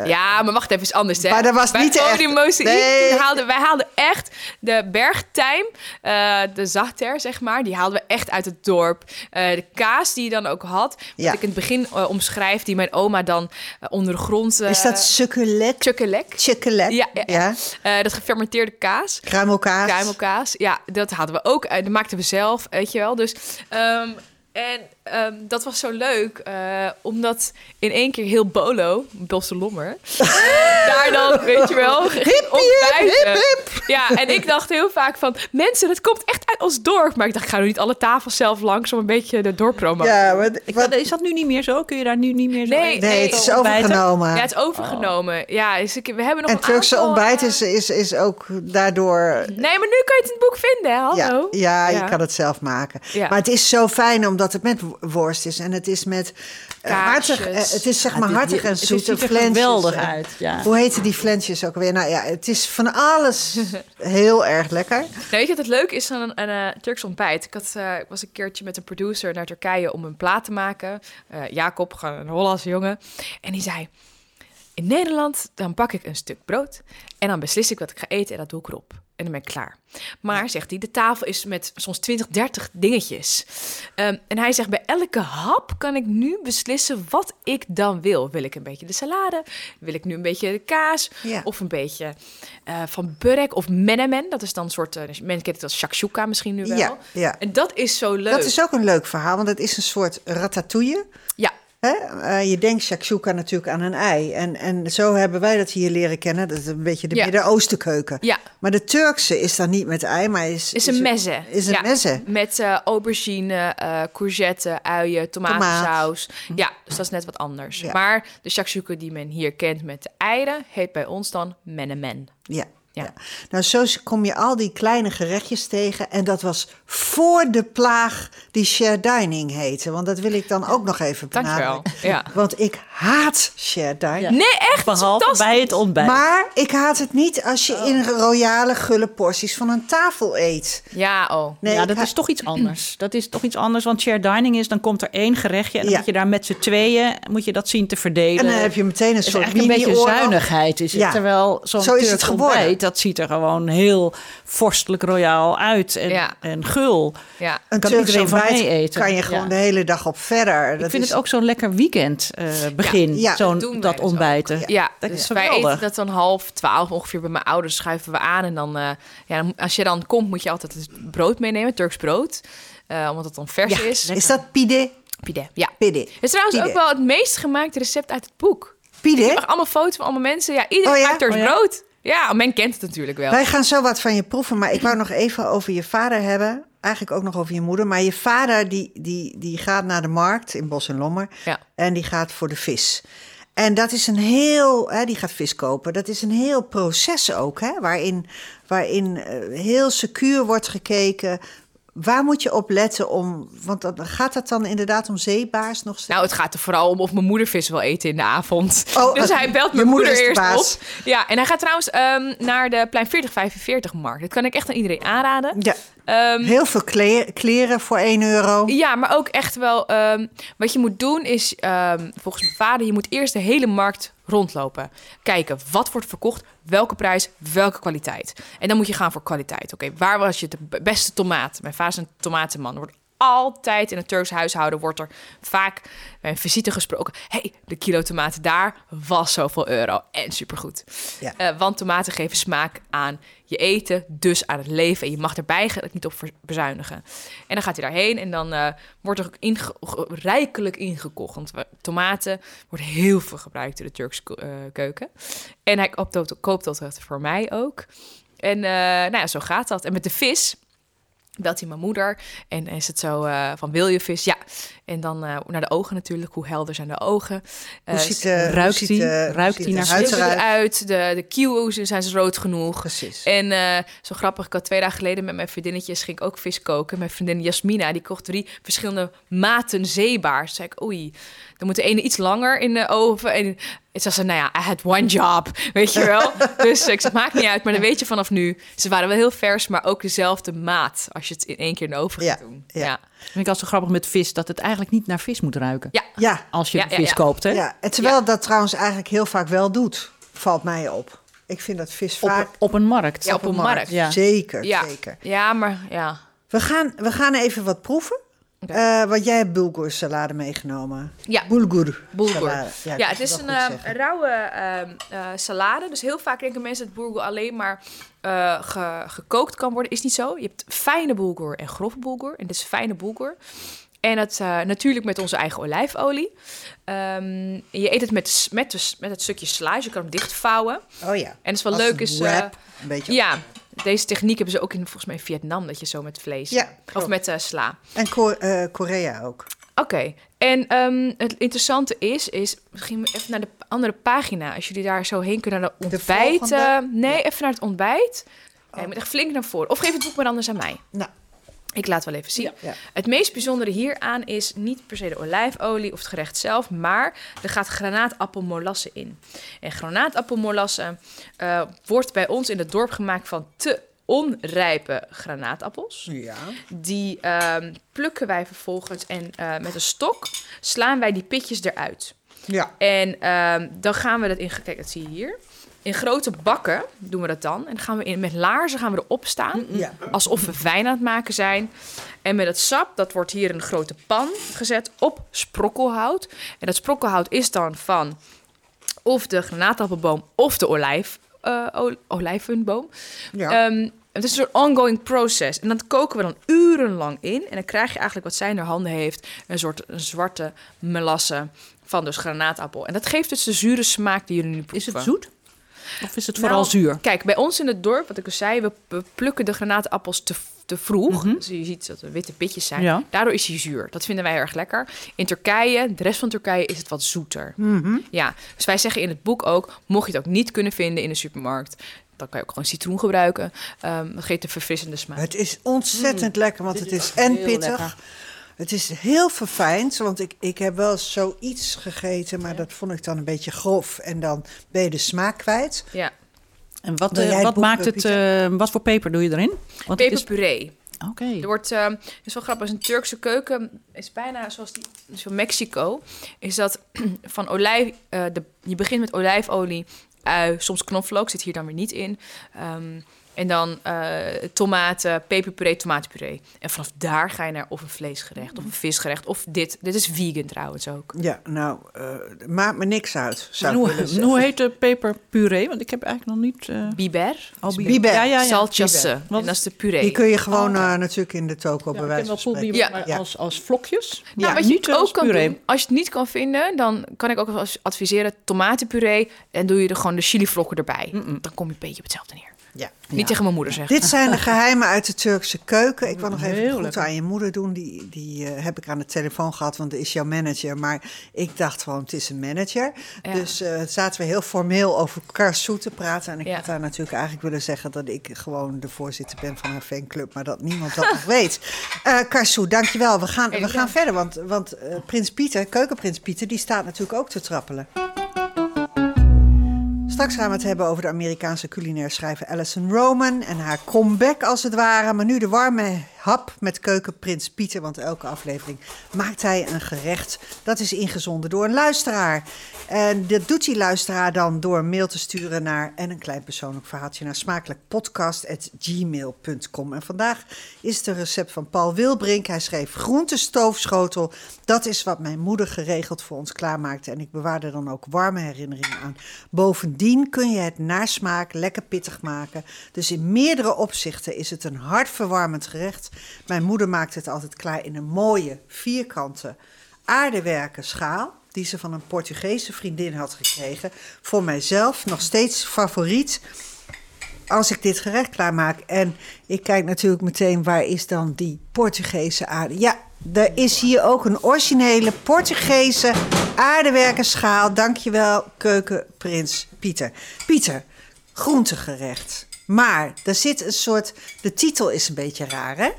Ja, maar wacht even, is anders. Hè? Maar dat was Bij niet echt- Nee. haalden, wij haalden echt de bergtijm, eh, de zachter, zeg maar, die haalden we echt uit het dorp. Eh, de kaas die je dan ook had, wat Ja. ik in het begin eh, omschrijf, die mijn oma dan onder de grond... is dat sukkelek? Tjukkelek. Chukkelek? Ja, ja, dat gefermenteerde kaas. Kruimelkaas? Kruimelkaas. Ja, dat hadden we ook. Dat maakten we zelf, weet je wel. Dus, ehm, en ehm, dat was zo leuk, eh, omdat in één keer heel Bolo, Bosse Lommer, daar dan, weet je wel, ging ontbijten. Ja, en ik dacht heel vaak van, mensen, dat komt echt uit ons dorp. Maar ik dacht, ik ga nu niet alle tafels zelf langs om een beetje de dorp promoten. Ja, maar, Ik wat- had- is dat nu niet meer zo? Kun je daar nu niet meer zo Nee, het is Ontbijten? overgenomen. Ja, het is overgenomen. Ja, dus ik, we hebben nog en een Turkse aantal, ontbijt eh, is, is, is ook daardoor... Nee, maar nu kan je het in het boek vinden, hè? Hallo. Ja, ja, Ja. je kan het zelf maken. Ja. Maar het is zo fijn omdat het met worst is. En het is met eh, hartig. eh, het is zeg Ja, maar dit- hartig en het zoet. ziet er geweldig uit. Ja. Hoe heten die flensjes ook weer? Nou ja, het is van alles heel erg lekker. Nou, weet je wat het leuke is van een, een eh, Turks ontbijt? Ik, had, eh, ik was een keertje met een producer naar Turkije om een plaat te maken. Eh, Jacob, een Hollandse jongen. En die zei, in Nederland dan pak ik een stuk brood... en dan beslis ik wat ik ga eten en dat doe ik erop. En dan ben ik klaar. Maar, zegt hij, de tafel is met soms 20, 30 dingetjes. Ehm, en hij zegt, bij elke hap kan ik nu beslissen wat ik dan wil. Wil ik een beetje de salade? Wil ik nu een beetje de kaas? Ja. Of een beetje eh, van burek of menemen. Dat is dan een soort, uh, men kent het als shakshuka misschien nu wel. Ja, ja. En dat is zo leuk. Dat is ook een leuk verhaal, want het is een soort ratatouille. Ja, Hè? Eh, je denkt shakshuka natuurlijk aan een ei. En, en zo hebben wij dat hier leren kennen. Dat is een beetje de Ja. Midden-Oostenkeuken. ja. Maar de Turkse is dan niet met ei, maar is... Is een mezze. Is een ja. mezze. Met eh, aubergine, eh courgette, uien, tomatensaus. Ja, dus dat is net wat anders. Ja. Maar de shakshuka die men hier kent met de eieren... heet bij ons dan menemen. Ja. Ja. ja. Nou, zo kom je al die kleine gerechtjes tegen. En dat was voor de plaag die share dining heette. Want dat wil ik dan ook nog even Dankjewel. benadrukken. Ja. Want ik haat share dining. Ja. Nee, echt? Behalve bij het ontbijt. Maar ik haat het niet als je in royale gulle porties van een tafel eet. Ja, oh. Nee, ja, dat is toch iets anders. Dat is toch iets anders, want share dining is, dan komt er één gerechtje en dan Ja. moet je daar met z'n tweeën, moet je dat zien te verdelen. En dan heb je meteen een Het is soort eigenlijk een beetje mini-oorlog. zuinigheid. Is het, Ja. Terwijl zo'n Zo is het geworden. Dat ziet er gewoon heel vorstelijk royaal uit en, Ja. en gul. Ja. Een Kan iedereen van ontbijt mee eten. kan je gewoon Ja. de hele dag op verder. Ik Dat vind is- het ook zo'n lekker weekend eh, begin, Ja, zo'n, dat dat dus ontbijten. Ja, Dat dus is wij eten dat dan half twaalf ongeveer bij mijn ouders schuiven we aan. En dan, eh, ja, als je dan komt, moet je altijd het brood meenemen, Turks brood. Eh, omdat het dan vers Ja, is. Is dat pide? Pide, ja. Pide. Het is trouwens Pide. ook wel het meest gemaakte recept uit het boek. Pide? Ik mag allemaal foto's van allemaal mensen. Ja, iedereen Oh ja? maakt Turks Oh ja? brood. Ja, men kent het natuurlijk wel. Wij gaan zo wat van je proeven, maar ik wou nog even over je vader hebben. Eigenlijk ook nog over je moeder. Maar je vader die, die, die gaat naar de markt in Bos en Lommer. Ja. En die gaat voor de vis. En dat is een heel, hè, die gaat vis kopen. Dat is een heel proces ook, hè, waarin, waarin eh, heel secuur wordt gekeken. Waar moet je op letten om, want dan gaat het dan inderdaad om zeebaars nog steeds? Nou, het gaat er vooral om of mijn moeder vis wil eten in de avond. Oh, dus eh, hij belt mijn moeder eerst baas. op. Ja, en hij gaat trouwens ehm, naar de Plein 4045 markt. Dat kan ik echt aan iedereen aanraden. ja, Ehm, heel veel kle- kleren voor 1 euro. Ja, maar ook echt wel. ehm, wat je moet doen is, ehm, volgens mijn vader, je moet eerst de hele markt rondlopen. Kijken wat wordt verkocht, welke prijs, welke kwaliteit. En dan moet je gaan voor kwaliteit. Oké, waar was je de beste tomaat? Mijn vader is een tomatenman. Er wordt altijd in het Turks huishouden wordt er vaak bij een visite gesproken. hey, de kilo tomaten daar was zoveel euro en supergoed. Ja. Eh, want tomaten geven smaak aan je eten, dus aan het leven. En je mag er eigenlijk niet op bezuinigen. En dan gaat hij daarheen en dan eh, wordt er ook inge- ge- rijkelijk ingekocht. Want tomaten wordt heel veel gebruikt in de Turkse ko- eh, keuken. En hij koopt dat, koopt dat voor mij ook. En nou ja, zo gaat dat. En met de vis belt hij mijn moeder en is het zo eh, van wil je vis? Ja. En dan eh, naar de ogen natuurlijk. Hoe helder zijn de ogen? Hoe Eh, ziet, de, ruikt hoe die? ziet, hoe Ruikt die naar huid eruit? eruit? De, de kieuws zijn ze rood genoeg. Precies. En zo grappig, ik had twee dagen geleden met mijn vriendinnetjes ging ik ook vis koken. Mijn vriendin Jasmina, die kocht drie verschillende maten zeebaars. Toen zei ik, oei, dan moet de ene iets langer in de oven. En het zei ze, nou ja, I had one job, weet je wel. dus ik zeg, maakt niet uit, maar dan weet je vanaf nu. Ze waren wel heel vers, maar ook dezelfde maat als je het in één keer in de oven Ja, gaat doen. ja. ja. Vind ik altijd zo grappig met vis, dat het eigenlijk niet naar vis moet ruiken. Ja. Ja, Als je Ja, de ja, vis ja. koopt, hè? ja. En terwijl dat trouwens eigenlijk heel vaak wel doet, valt mij op. Ik vind dat vis Op, vaak... op een markt. Ja, op een markt. Ja. Zeker, Ja. zeker. ja, maar ja. We gaan, we gaan even wat proeven. Eh, want jij hebt bulgur salade meegenomen. Ja. Bulgur. Bulgur. Ja, het is een eh, zeggen. rauwe ehm, eh, salade. Dus heel vaak denken mensen dat bulgur alleen maar eh, ge- gekookt kan worden. Is niet zo. Je hebt fijne bulgur en grove bulgur. En dit is fijne bulgur. En het natuurlijk met onze eigen olijfolie. Ehm, je eet het met, s- met, het stukje sla. Dus je kan hem dichtvouwen. Oh ja. En het is wel Als leuk is... wrap, een beetje. ja, deze techniek hebben ze ook in volgens mij in Vietnam. Dat je zo met vlees... Ja, of met eh, sla. En Ko- eh, Korea ook. Oké, en ehm, het interessante is, is misschien even naar de andere pagina. Als jullie daar zo heen kunnen naar de ontbijt. eh, nee, even naar het ontbijt. Ja, je moet echt flink naar voren. Of geef het boek maar anders aan mij. Nou, Ik laat wel even zien. ja. Het meest bijzondere hieraan is niet per se de olijfolie of het gerecht zelf, maar er gaat granaatappelmolasse in. En granaatappelmolasse eh, wordt bij ons in het dorp gemaakt van te onrijpe granaatappels. Ja. Die ehm, plukken wij vervolgens en eh, met een stok slaan wij die pitjes eruit. Ja. En ehm, dan gaan we dat in... Kijk, dat zie je hier. In grote bakken doen we dat dan. En dan gaan we in, met laarzen gaan we erop staan. Ja. Alsof we wijn aan het maken zijn. En met het sap, dat wordt hier in een grote pan gezet op sprokkelhout. En dat sprokkelhout is dan van of de granaatappelboom of de olijf, olijvenboom. Ja. Ehm, het is een soort ongoing process. En dat koken we dan urenlang in. En dan krijg je eigenlijk wat zij in haar handen heeft. Een soort een zwarte melasse van dus granaatappel. En dat geeft dus de zure smaak die jullie nu proeven. Is het zoet? Of is het Nou, vooral zuur? Kijk, bij ons in het dorp, wat ik al zei, we, we plukken de granaatappels te, te vroeg. Mhm. Dus je ziet dat er witte pitjes zijn. Ja. Daardoor is hij zuur. Dat vinden wij erg lekker. In Turkije, de rest van Turkije, is het wat zoeter. Mhm. Ja, dus wij zeggen in het boek ook, mocht je het ook niet kunnen vinden in de supermarkt, dan kan je ook gewoon citroen gebruiken. Ehm dat geeft een verfrissende smaak. Het is ontzettend lekker, want. Dit het is is en pittig. lekker. Het is heel verfijnd, want ik, ik heb wel zoiets gegeten, maar dat vond ik dan een beetje grof. En dan ben je de smaak kwijt. Ja, En wat, eh, het wat boek, maakt het... Eh, wat voor peper doe je erin? Want het is... peperpuree. Oké. Er wordt, het is wel grappig, is een Turkse keuken is bijna zoals die van Mexico. Is dat van olijf, eh, de, je begint met olijfolie, ui, soms knoflook, zit hier dan weer niet in. Ehm, en dan eh, tomaten, peperpuree, tomatenpuree. En vanaf daar ga je naar of een vleesgerecht of een visgerecht. Of dit. Dit is vegan trouwens ook. Ja, nou, eh, maakt me niks uit, zou hoe, hoe heet de peperpuree? Want ik heb eigenlijk nog niet... eh Biber. oh, biber. biber. Ja, ja, ja. Want- En dat is de puree. Die kun je gewoon Oh, eh, natuurlijk in de toko Ja, bij ik wel maar Ja. als, als vlokjes. Nou, Ja, wat je niet als ook kan puree. doen, als je het niet kan vinden, dan kan ik ook adviseren tomatenpuree. En doe je er gewoon de chilivlokken erbij. Dan kom je een beetje op hetzelfde neer. Ja. Niet tegen mijn moeder zeggen. Dit zijn de geheimen uit de Turkse keuken. Ik wil nog even goed aan je moeder doen. Die, die eh, heb ik aan de telefoon gehad, want dat is jouw manager. Maar ik dacht gewoon, het is een manager. Ja. Dus eh, zaten we heel formeel over Karsoe te praten. En ik Ja. had haar natuurlijk eigenlijk willen zeggen dat ik gewoon de voorzitter ben van haar fanclub. Maar dat niemand dat nog weet. Eh Karsoe, dankjewel. We gaan, we gaan verder, want, want Prins Pieter, keukenprins Pieter, die staat natuurlijk ook te trappelen. Straks gaan we het hebben over de Amerikaanse culinair schrijver Alison Roman en haar comeback als het ware. Maar nu de warme hap met keukenprins Pieter, want elke aflevering maakt hij een gerecht. Dat is ingezonden door een luisteraar. En dat doet die luisteraar dan door een mail te sturen naar en een klein persoonlijk verhaaltje naar smakelijkpodcast.gmail.com. En vandaag is het een recept van Paul Wilbrink. Hij schreef groentestoofschotel. Dat is wat mijn moeder geregeld voor ons klaarmaakte. En ik bewaar er dan ook warme herinneringen aan. Bovendien kun je het naar smaak lekker pittig maken. Dus in meerdere opzichten is het een hartverwarmend gerecht. Mijn moeder maakt het altijd klaar in een mooie, vierkante aardewerken schaal. Die ze van een Portugese vriendin had gekregen. Voor mijzelf nog steeds favoriet als ik dit gerecht klaarmaak. En ik kijk natuurlijk meteen, waar is dan die Portugese aarde? Ja, er is hier ook een originele Portugese aardewerkenschaal. Dankjewel, keukenprins Pieter. Pieter, groentegerecht. Maar er zit een soort, de titel is een beetje raar, hè?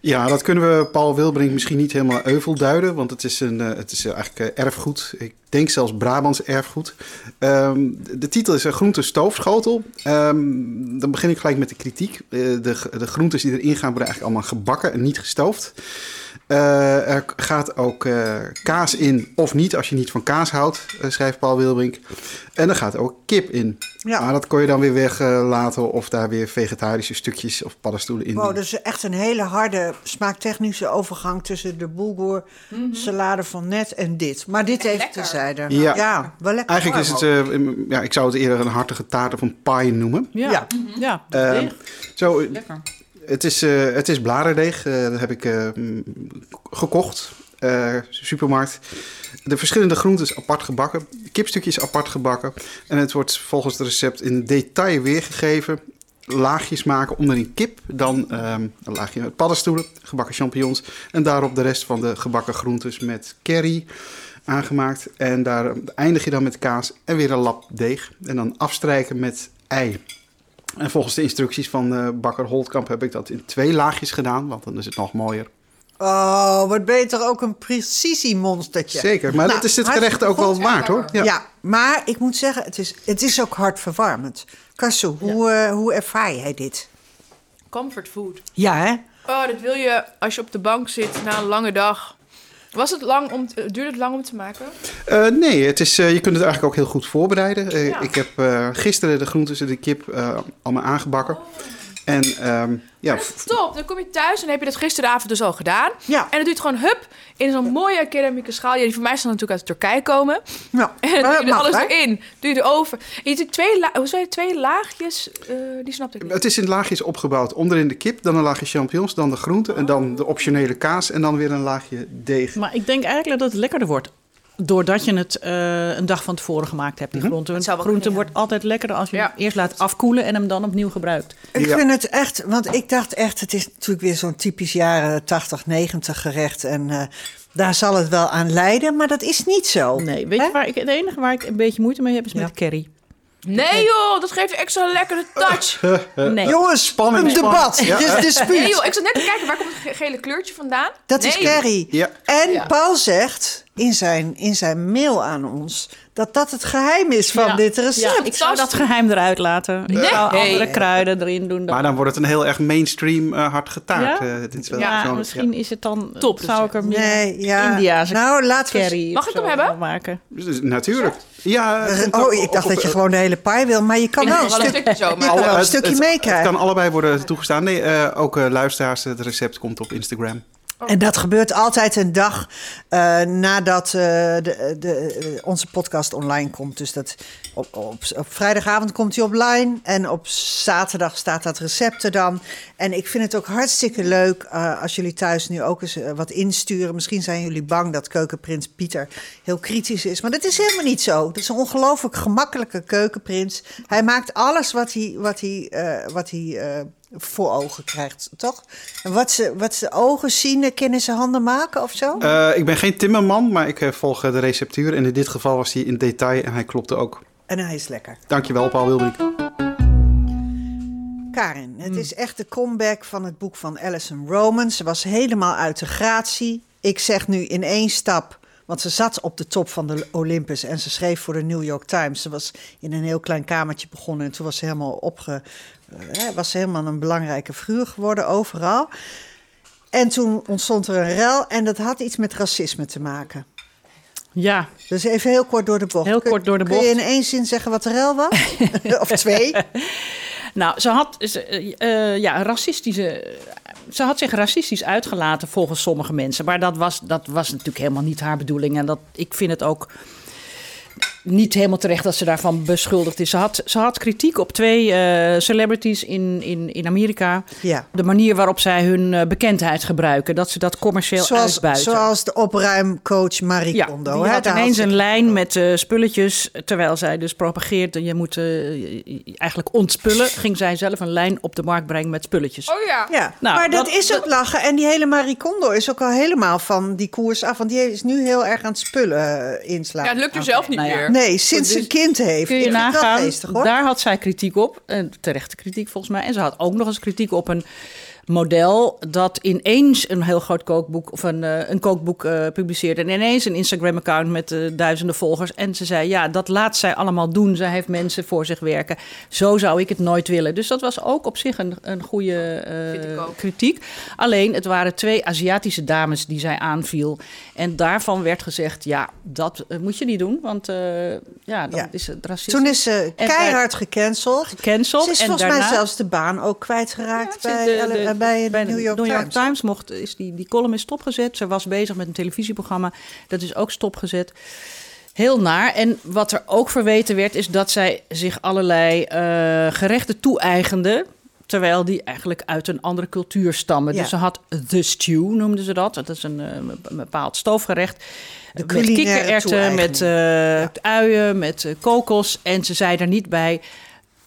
Ja, dat kunnen we Paul Wilbrink misschien niet helemaal euvel duiden, want het is, een, eh, het is eigenlijk eh, erfgoed. Ik denk zelfs Brabants erfgoed. Ehm, de, titel is een groente stoofschotel. Ehm, dan begin ik gelijk met de kritiek. Eh, de, de groentes die erin gaan worden eigenlijk allemaal gebakken en niet gestoofd. Eh, er gaat ook eh, kaas in, of niet, als je niet van kaas houdt, eh, schrijft Paul Wilbrink. En er gaat ook kip in. Ja. Maar dat kon je dan weer weglaten of daar weer vegetarische stukjes of paddenstoelen in Wow, dat is echt een hele harde smaaktechnische overgang tussen de bulgur salade van net en dit. Maar dit even lekker. Terzijde. Ja. wel lekker. Eigenlijk is het, eh, ja, ik zou het eerder een hartige taart of een pie noemen. Ja, Ja. ja. Ehm, deeg. zo, eh, lekker. het is, eh, het is bladerdeeg, eh, dat heb ik gekocht, eh, supermarkt. De verschillende groenten apart gebakken, de kipstukjes apart gebakken. En het wordt volgens het recept in detail weergegeven. Laagjes maken onder een kip, dan ehm, een laagje met paddenstoelen, gebakken champignons. En daarop de rest van de gebakken groentes met curry aangemaakt. En daar eindig je dan met kaas en weer een lap deeg. En dan afstrijken met ei. En volgens de instructies van eh, bakker Holtkamp heb ik dat in twee laagjes gedaan, want dan is het nog mooier. Oh, wat ben je toch ook een precisiemonstertje. Zeker, maar Nou, dat is het gerecht ook wel waard hoor. Ja. maar ik moet zeggen, het is, het is ook hartverwarmend. Karsu, hoe, eh, hoe ervaar jij dit? Comfort food. Ja, hè? Oh, dat wil je als je op de bank zit na een lange dag. Was het lang om, te- duurde het lang om te maken? Eh, nee, het is, eh, je kunt het eigenlijk ook heel goed voorbereiden. Eh, Ja. Ik heb eh, gisteren de groentes en de kip eh, allemaal aangebakken. En ehm, ja, f- Top, dan kom je thuis en dan heb je dat gisteravond dus al gedaan. Ja. En dan doe je het gewoon hup in zo'n mooie keramieke schaal. Ja, die voor mij staan natuurlijk uit Turkije komen. Nou, En dan maar doe je dat er mag, alles hè? erin. Doe je erover. En je doet twee, la- hoe zei je, twee laagjes? Eh, die snapte ik niet. het is in laagjes opgebouwd. Onderin de kip, dan een laagje champignons, dan de groenten en dan de optionele kaas en dan weer een laagje deeg. Maar ik denk eigenlijk dat het lekkerder wordt. Doordat je het eh, een dag van tevoren gemaakt hebt, die groente. Wel groente kunnen, wordt altijd lekkerder als je Ja. hem eerst laat afkoelen en hem dan opnieuw gebruikt. Ik Ja. vind het echt, want ik dacht echt, het is natuurlijk weer zo'n typisch jaren 80, 90 gerecht. En eh, daar zal het wel aan lijden, maar dat is niet zo. Nee, weet je waar ik, het enige waar ik een beetje moeite mee heb is Ja. met curry. Nee joh, dat geeft extra lekkere touch. Nee. Jongens, Spanning, een debat. Ja. Dit is dispuut. Nee joh, ik zat net te kijken, waar komt het ge- gele kleurtje vandaan? Dat is Nee. curry. Ja. En Ja. Paul zegt in zijn, in zijn mail aan ons dat dat het geheim is van Ja. dit recept. Ja, ik zou dat geheim eruit laten. Ik Nee. zou Nee. andere kruiden erin doen. Maar dan wordt het een heel erg mainstream eh hard getaard. Ja? Eh, dit is wel ja, zo- misschien is het dan... Top Zou ik er meer Nee, ja. Indiaanse nou, laten we... curry Mag ik hem hebben? maken. Dus natuurlijk. Ja, komt Oh, ik dacht op- dat je gewoon de hele paai wil, maar je kan wel een stuk... stukje zo, Je maar... kan wel een het- stukje meekrijgen. Het kan allebei worden toegestaan. Nee, eh, ook eh, luisteraars, het recept komt op Instagram. En dat gebeurt altijd een dag eh, nadat eh, de, de, onze podcast online komt. Dus dat op, op, op vrijdagavond komt hij online. En op zaterdag staat dat recept er dan. En ik vind het ook hartstikke leuk eh, als jullie thuis nu ook eens wat insturen. Misschien zijn jullie bang dat keukenprins Pieter heel kritisch is. Maar dat is helemaal niet zo. Dat is een ongelooflijk gemakkelijke keukenprins. Hij maakt alles wat hij, wat hij, wat hij voor ogen krijgt, toch? En wat ze, wat ze ogen zien, eh, kunnen ze handen maken of zo? Eh, ik ben geen timmerman, maar ik eh, volg de receptuur. En in dit geval was hij in detail en hij klopte ook. En hij is lekker. Dankjewel, Paul Wilbrink. Karin, het is echt de comeback van het boek van Alison Roman. Ze was helemaal uit de gratie. Ik zeg nu in één stap, want ze zat op de top van de Olympus en ze schreef voor de New York Times. Ze was in een heel klein kamertje begonnen en toen was ze helemaal opge, was helemaal een belangrijke figuur geworden overal. En toen ontstond er een rel en dat had iets met racisme te maken. Ja, Dus even heel kort door de bocht. Heel Kun- kort door de Kun je bocht. in één zin zeggen wat de rel was? of twee? nou, ze had, ze, eh, eh, ja, racistische, ze had zich racistisch uitgelaten volgens sommige mensen. Maar dat was, dat was natuurlijk helemaal niet haar bedoeling. En dat, ik vind het ook niet helemaal terecht dat ze daarvan beschuldigd is. Ze had, ze had kritiek op twee eh, celebrities in, in, in Amerika. Ja. De manier waarop zij hun eh, bekendheid gebruiken. Dat ze dat commercieel Zoals, uitbuiten. zoals de opruimcoach Marie Ja, Kondo. die hè, had daar ineens een lijn met eh, spulletjes, terwijl zij dus propageert... je moet eigenlijk ontspullen, ging zij zelf een lijn op de markt brengen met spulletjes. Oh ja. Ja, Nou, maar dat, dat- is ook lachen. En die hele Marie Kondo is ook al helemaal van die koers af. Want die is nu heel erg aan het spullen inslaan. Ja, het lukt er zelf niet Nou ja. Nee, sinds ze een kind heeft. Kun je nagaan, geestig, daar had zij kritiek op. En terechte kritiek volgens mij. En ze had ook nog eens kritiek op een model dat ineens een heel groot kookboek of een, eh, een kookboek eh, publiceerde en ineens een Instagram-account met eh, duizenden volgers. En ze zei: Ja, dat laat zij allemaal doen. Zij heeft mensen voor zich werken. Zo zou ik het nooit willen. Dus dat was ook op zich een, een goede eh, kritiek. Alleen, het waren twee Aziatische dames die zij aanviel. En daarvan werd gezegd: Ja, dat moet je niet doen, want eh, ja, dan Ja. is het racisme. Toen is ze En keihard gecanceld. gecanceld. Ze is en volgens daarna, mij zelfs de baan ook kwijtgeraakt Ja, bij, de- de- eh, bij de bij New York, Times. Times mocht, is die, die column is stopgezet. Ze was bezig met een televisieprogramma. Dat is ook stopgezet. Heel naar. En wat er ook verweten werd, is dat zij zich allerlei eh, gerechten toe-eigende. Terwijl die eigenlijk uit een andere cultuur stammen. Ja. Dus ze had the stew, noemden ze dat. Dat is een, eh, een bepaald stoofgerecht. De met kikkererwten, met eh, uien, met kokos. En ze zei er niet bij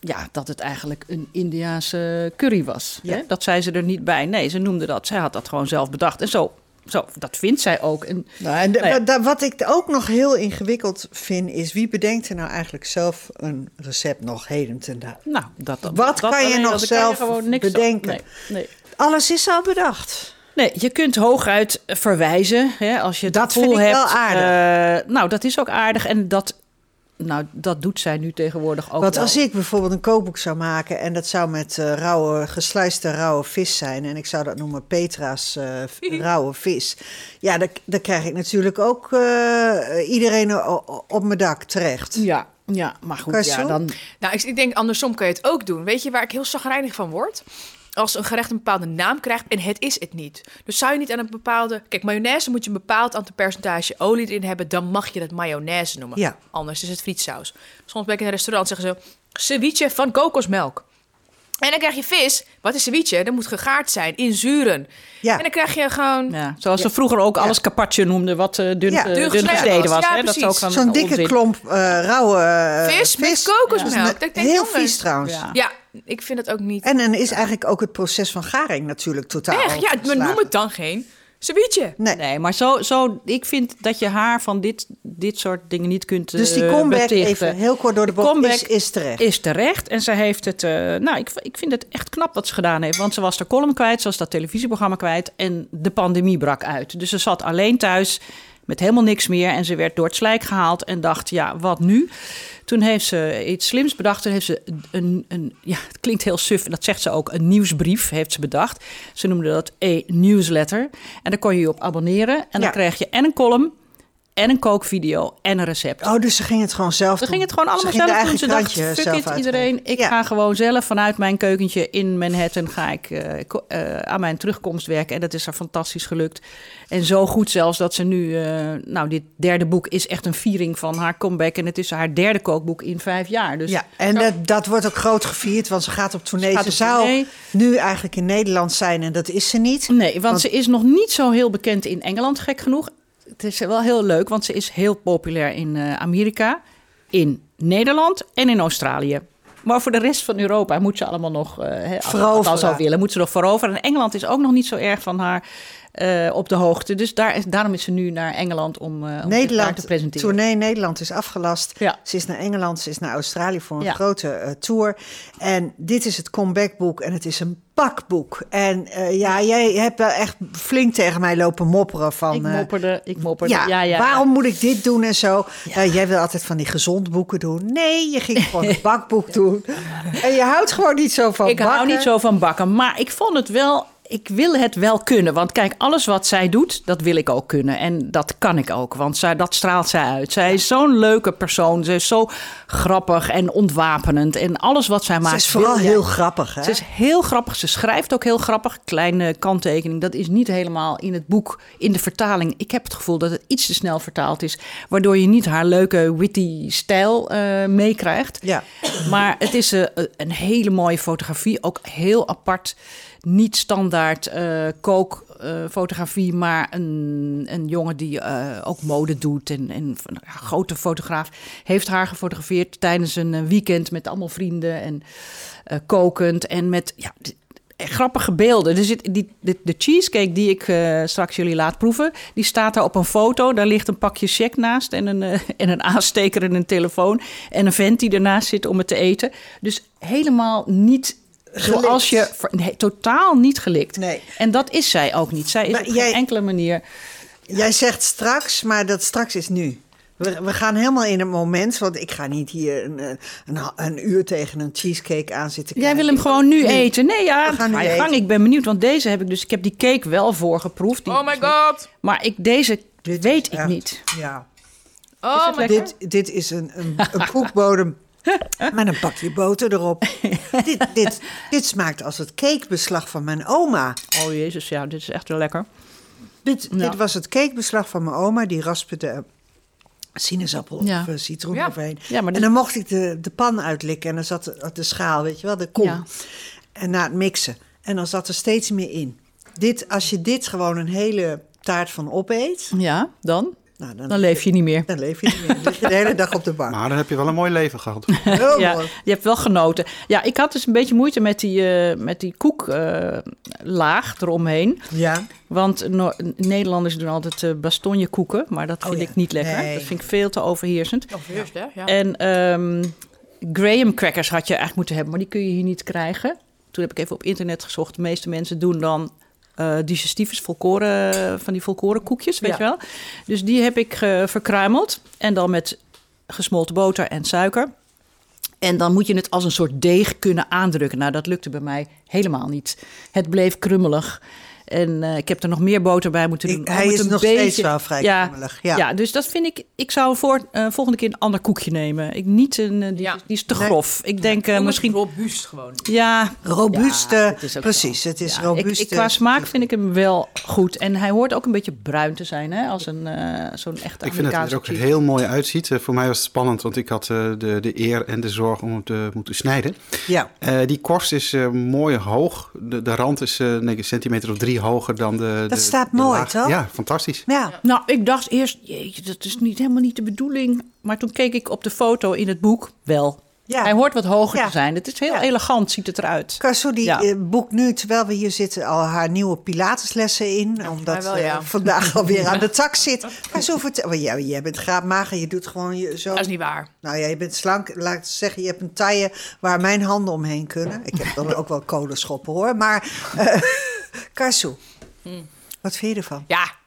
ja, dat het eigenlijk een Indiaanse curry was. Ja. Hè? Dat zei ze er niet bij. Nee, ze noemde dat. Zij had dat gewoon zelf bedacht. En zo, zo dat vindt zij ook. En, Nou, en de- Nou ja. wat- ik ook nog heel ingewikkeld vind, is wie bedenkt er nou eigenlijk zelf een recept nog heden ten dagen? nou, dat, dat, Wat dat kan je nog zelf niks bedenken? Nee, nee. Alles is al bedacht. Nee, je kunt hooguit verwijzen hè, als je het Dat gevoel vind ik wel hebt. aardig. eh, nou, dat is ook aardig. En dat nou, dat doet zij nu tegenwoordig ook Want wel. als ik bijvoorbeeld een kookboek zou maken en dat zou met eh, rauwe, gesluiste rauwe vis zijn en ik zou dat noemen Petra's eh, rauwe vis. Ja, dan, dan krijg ik natuurlijk ook eh, iedereen op mijn dak terecht. Ja, ja, maar goed, ja, dan... Nou, ik, ik denk andersom kan je het ook doen. Weet je waar ik heel zagrijnig van word? Als een gerecht een bepaalde naam krijgt en het is het niet. Dus zou je niet aan een bepaalde... Kijk, mayonaise moet je een bepaald aantal percentage olie erin hebben. Dan mag je het mayonaise noemen. Ja. Anders is het frietsaus. Soms ben ik in een restaurant zeggen ze... Ceviche van kokosmelk. En dan krijg je vis. Wat is ceviche? Dat moet gegaard zijn in zuren. Ja. En dan krijg je gewoon... Ja, zoals ze vroeger ook alles Ja. carpaccio noemden, wat eh, dun, Ja, eh, dun dun gesneden was. Ja, hè? Dat is precies. ook van Zo'n dikke klomp eh, rauwe eh, Vis met vis. kokosmelk. Dat Dat heel jongens. vies trouwens. Ja. Ik vind het ook niet... En dan is eigenlijk ook het proces van garing natuurlijk totaal Echt? Ja, maar noem het dan geen ceviche. Nee. Nee, maar zo, zo, ik vind dat je haar van dit, dit soort dingen niet kunt Dus die eh, comeback, betichten. even heel kort door de bocht, comeback is, is terecht. is terecht. En ze heeft het. eh, nou, ik, ik vind het echt knap wat ze gedaan heeft. Want ze was de column kwijt, ze was dat televisieprogramma kwijt. En de pandemie brak uit. Dus ze zat alleen thuis met helemaal niks meer. En ze werd door het slijk gehaald en dacht: ja, wat nu? Toen heeft ze iets slims bedacht. Toen heeft ze een, een ja, het klinkt heel suf, en dat zegt ze ook, een nieuwsbrief heeft ze bedacht. Ze noemde dat a newsletter. En daar kon je je op abonneren. En dan Ja. kreeg je en een column, en een kookvideo, en een recept. Oh, dus ze ging het gewoon zelf Ze doen. ging het gewoon allemaal Ze zelf doen. Ze dacht, fuck it iedereen. Ik Ja. ga gewoon zelf vanuit mijn keukentje in Manhattan... ga ik eh, aan mijn terugkomst werken. En dat is haar fantastisch gelukt. En zo goed zelfs dat ze nu... eh, nou, dit derde boek is echt een viering van haar comeback. En het is haar derde kookboek in vijf jaar. Dus Ja, en dat, dat wordt ook groot gevierd, want ze gaat op tournee. Ze Ze, zou tournee. nu eigenlijk in Nederland zijn en dat is ze niet. Nee, want, Want- ze is nog niet zo heel bekend in Engeland, gek genoeg. Het is wel heel leuk, want ze is heel populair in eh, Amerika, in Nederland en in Australië. Maar voor de rest van Europa moet ze allemaal nog, eh hè, als- Veroveren. als al willen, moet ze nog veroveren. En Engeland is ook nog niet zo erg van haar eh, op de hoogte. Dus daar is, daarom is ze nu naar Engeland om, eh om daar te Nederland, presenteren. tournee Nederland is afgelast. Ja. Ze is naar Engeland, ze is naar Australië voor een Ja. grote eh, tour. En dit is het comebackboek en het is een pakboek. En ja, jij hebt wel echt flink tegen mij lopen mopperen van... Ik mopperde, ik mopperde. ja, Ja, ja, waarom moet ik dit doen en zo? Eh, jij wil altijd van die gezond boeken doen. Nee, je ging gewoon een bakboek doen. En je houdt gewoon niet zo van ik bakken. hou niet zo van bakken, maar ik vond het wel. Ik wil het wel kunnen. Want kijk, alles wat zij doet, dat wil ik ook kunnen. En dat kan ik ook. Want zij, dat straalt zij uit. Zij is zo'n leuke persoon. Ze is zo grappig en ontwapenend. En alles wat zij Ze maakt. is vooral wil heel grappig, hè? Ze is heel grappig. Ze schrijft ook heel grappig. Kleine kanttekening. Dat is niet helemaal in het boek, in de vertaling. Ik heb het gevoel dat het iets te snel vertaald is. Waardoor je niet haar leuke, witty stijl eh, meekrijgt. Ja. Maar het is eh, een hele mooie fotografie. Ook heel apart. Niet standaard eh kookfotografie, maar een, een jongen die eh, ook mode doet. En, en een grote fotograaf heeft haar gefotografeerd tijdens een eh, weekend met allemaal vrienden en eh, kokend. En met ja, grappige beelden. Zit die, de, cheesecake die ik eh, straks jullie laat proeven, die staat daar op een foto. Daar ligt een pakje check naast en een, eh, en een aansteker en een telefoon. En een vent die ernaast zit om het te eten. Dus helemaal niet zoals je... Nee, totaal niet gelikt. Nee. En dat is zij ook niet. Zij is Maar op geen jij- enkele manier... Jij zegt straks, maar dat straks is nu. We, we gaan helemaal in het moment, want ik ga niet hier een, een, een uur tegen een cheesecake aan zitten Jij wil hem gewoon nu Nee. eten. Nee, ja, We gaan nu ga je gang. eten. Ik ben benieuwd, want deze heb ik dus... Ik heb die cake wel voorgeproefd. Die, Oh my god. Maar ik, deze Dit weet ik echt- niet. Ja. Oh? Dit, dit is een, een, een koekbodem met een pakje boter erop. dit, dit, dit smaakt als het cakebeslag van mijn oma. Oh jezus, ja, dit is echt wel lekker. Dit, Ja. dit was het cakebeslag van mijn oma. Die raspte sinaasappel Ja. of eh, citroen Ja. overheen. Ja, maar en dan mocht ik de, de pan uitlikken en dan zat de, de schaal, weet je wel, de kom. En na het mixen. En dan zat er steeds meer in. Dit, als je dit gewoon een hele taart van opeet, Ja, dan? Nou, dan, Dan leef je niet meer. dan leef je niet meer. Dan lig je de hele dag op de bank. Maar dan heb je wel een mooi leven gehad. Heel Ja, mooi. je hebt wel genoten. Ja, ik had dus een beetje moeite met die, eh, met die koeklaag eromheen. Ja. Want no- Nederlanders doen altijd eh bastonjekoeken, maar dat Oh vind ja. ik niet lekker. Nee. Dat vind ik veel te overheersend. Hè? Ja. En ehm, Graham crackers had je eigenlijk moeten hebben, maar die kun je hier niet krijgen. Toen heb ik even op internet gezocht. De meeste mensen doen dan eh digestiefs, volkoren, van die volkoren koekjes, weet Ja. je wel. Dus die heb ik eh, verkruimeld en dan met gesmolten boter en suiker. En dan moet je het als een soort deeg kunnen aandrukken. Nou, dat lukte bij mij helemaal niet. Het bleef krummelig. En eh, ik heb er nog meer boter bij moeten doen. Ik- hij het is een nog steeds wel vrij ja, krummelig, Ja. ja. dus dat vind ik... Ik zou voor eh, volgende keer een ander koekje nemen. Ik, niet een, eh, die, Ja. die is te Nee. grof. Ik denk eh, misschien... robuust gewoon. Ja, Robuuste, Ja, het is ook precies. Het is Ja, robuuste. Ik, ik, qua smaak vind ik hem wel goed. En hij hoort ook een beetje bruin te zijn, hè? Als een eh, zo'n echte Ik vind dat het er ook cheese. heel mooi uitziet. Voor mij was het spannend, want ik had eh, de, de eer en de zorg om hem te moeten snijden. Ja. Eh, die korst is eh, mooi hoog. De, de rand is eh, een centimeter of drie hoger dan de. Dat de- staat de mooi, laag. toch? Ja, fantastisch. Ja. Nou, ik dacht eerst, jeetje, dat is niet, helemaal niet de bedoeling. Maar toen keek ik op de foto in het boek, wel. Ja. Hij hoort wat hoger Ja. te zijn. Het is heel Ja. elegant, ziet het eruit. Casso die Ja. eh, boekt nu, terwijl we hier zitten, al haar nieuwe Pilateslessen in. omdat wel, eh, ja. vandaag alweer aan de tak zit. Casso, vertel... Oh, jij, jij bent graadmager, je doet gewoon je, zo... Dat is niet waar. Nou ja, je bent slank. Laat ik zeggen, je hebt een taille waar mijn handen omheen kunnen. Ik heb dan ook wel kolenschoppen hoor. Maar, Casso, wat vind je ervan? Ja.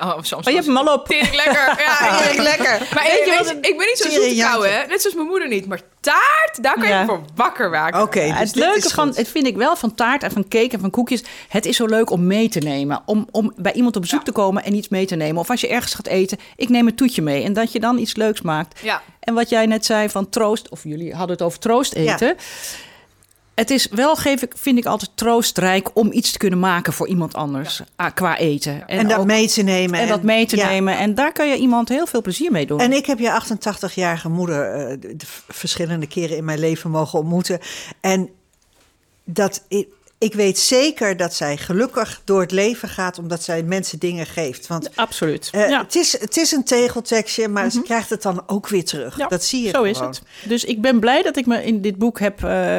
Oh, soms Oh, je hebt hem al op. Tering lekker. Ja, Tering lekker. Maar je je, weet je, ik ben niet zo zoete kou, hè? Net zoals mijn moeder niet. Maar taart, daar kan je Ja. me voor wakker maken. Oké, Ja, dus het leuke van, het vind ik wel van taart en van cake en van koekjes. Het is zo leuk om mee te nemen. Om, om bij iemand op bezoek te komen en iets mee te nemen. Of als je ergens gaat eten, ik neem een toetje mee. En dat je dan iets leuks maakt. Ja. En wat jij net zei van troost, of jullie hadden het over troost eten. Het is wel, geef ik, vind ik altijd troostrijk om iets te kunnen maken voor iemand anders. ah, qua eten. En, dat ook- mee te nemen. en dat mee te ja. nemen. En daar kan je iemand heel veel plezier mee doen. En ik heb je 88-jarige moeder eh, de, de verschillende keren in mijn leven mogen ontmoeten. En dat ik, ik weet zeker dat zij gelukkig door het leven gaat, omdat zij mensen dingen geeft. Want Absoluut. eh, ja. het, is, het is een tegeltekstje, maar ze krijgt het dan ook weer terug. Ja, dat zie je Zo is het. Dus ik ben blij dat ik me in dit boek heb eh,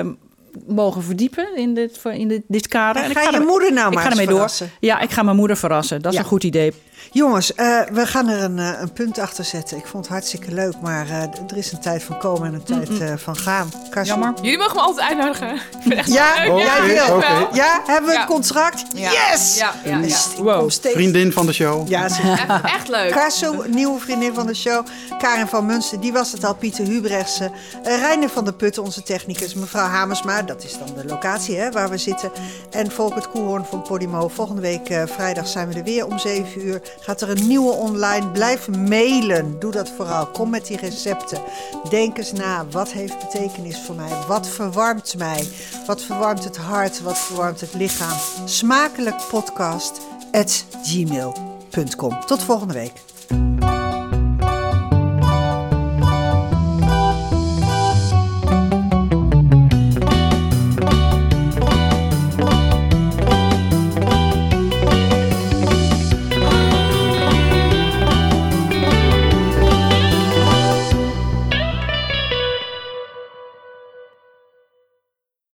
mogen verdiepen in dit, in dit, dit kader. En ik ga je moeder nou ik maar door. verrassen. Ja, ik ga mijn moeder verrassen. Dat is Ja. een goed idee. Jongens, eh, we gaan er een, eh, een punt achter zetten. Ik vond het hartstikke leuk, maar eh, er is een tijd van komen en een tijd eh, van gaan. Karsten? Jammer. Jullie mogen me altijd uitnodigen. Ik vind het echt Ja, leuk. wil. oké. Ja, hebben we Ja. een contract? Ja. Yes! Ja, ja, ja. Wow. steeds- Vriendin van de show. Ja, ze Echt, echt leuk. Karso, nieuwe vriendin van de show. Karin van Munster, die was het al. Pieter Hubrechtse. Uh, Reiner van der Putten, onze technicus. Mevrouw Hamersma, dat is dan de locatie hè, waar we zitten. En Volkert Koehoorn van Podimo. Volgende week eh, vrijdag zijn we er weer om 7 uur. Gaat er een nieuwe online. Blijf mailen. Doe dat vooral. Kom met die recepten. Denk eens na. Wat heeft betekenis voor mij? Wat verwarmt mij? Wat verwarmt het hart? Wat verwarmt het lichaam? Smakelijk podcast at gmail.com. Tot volgende week.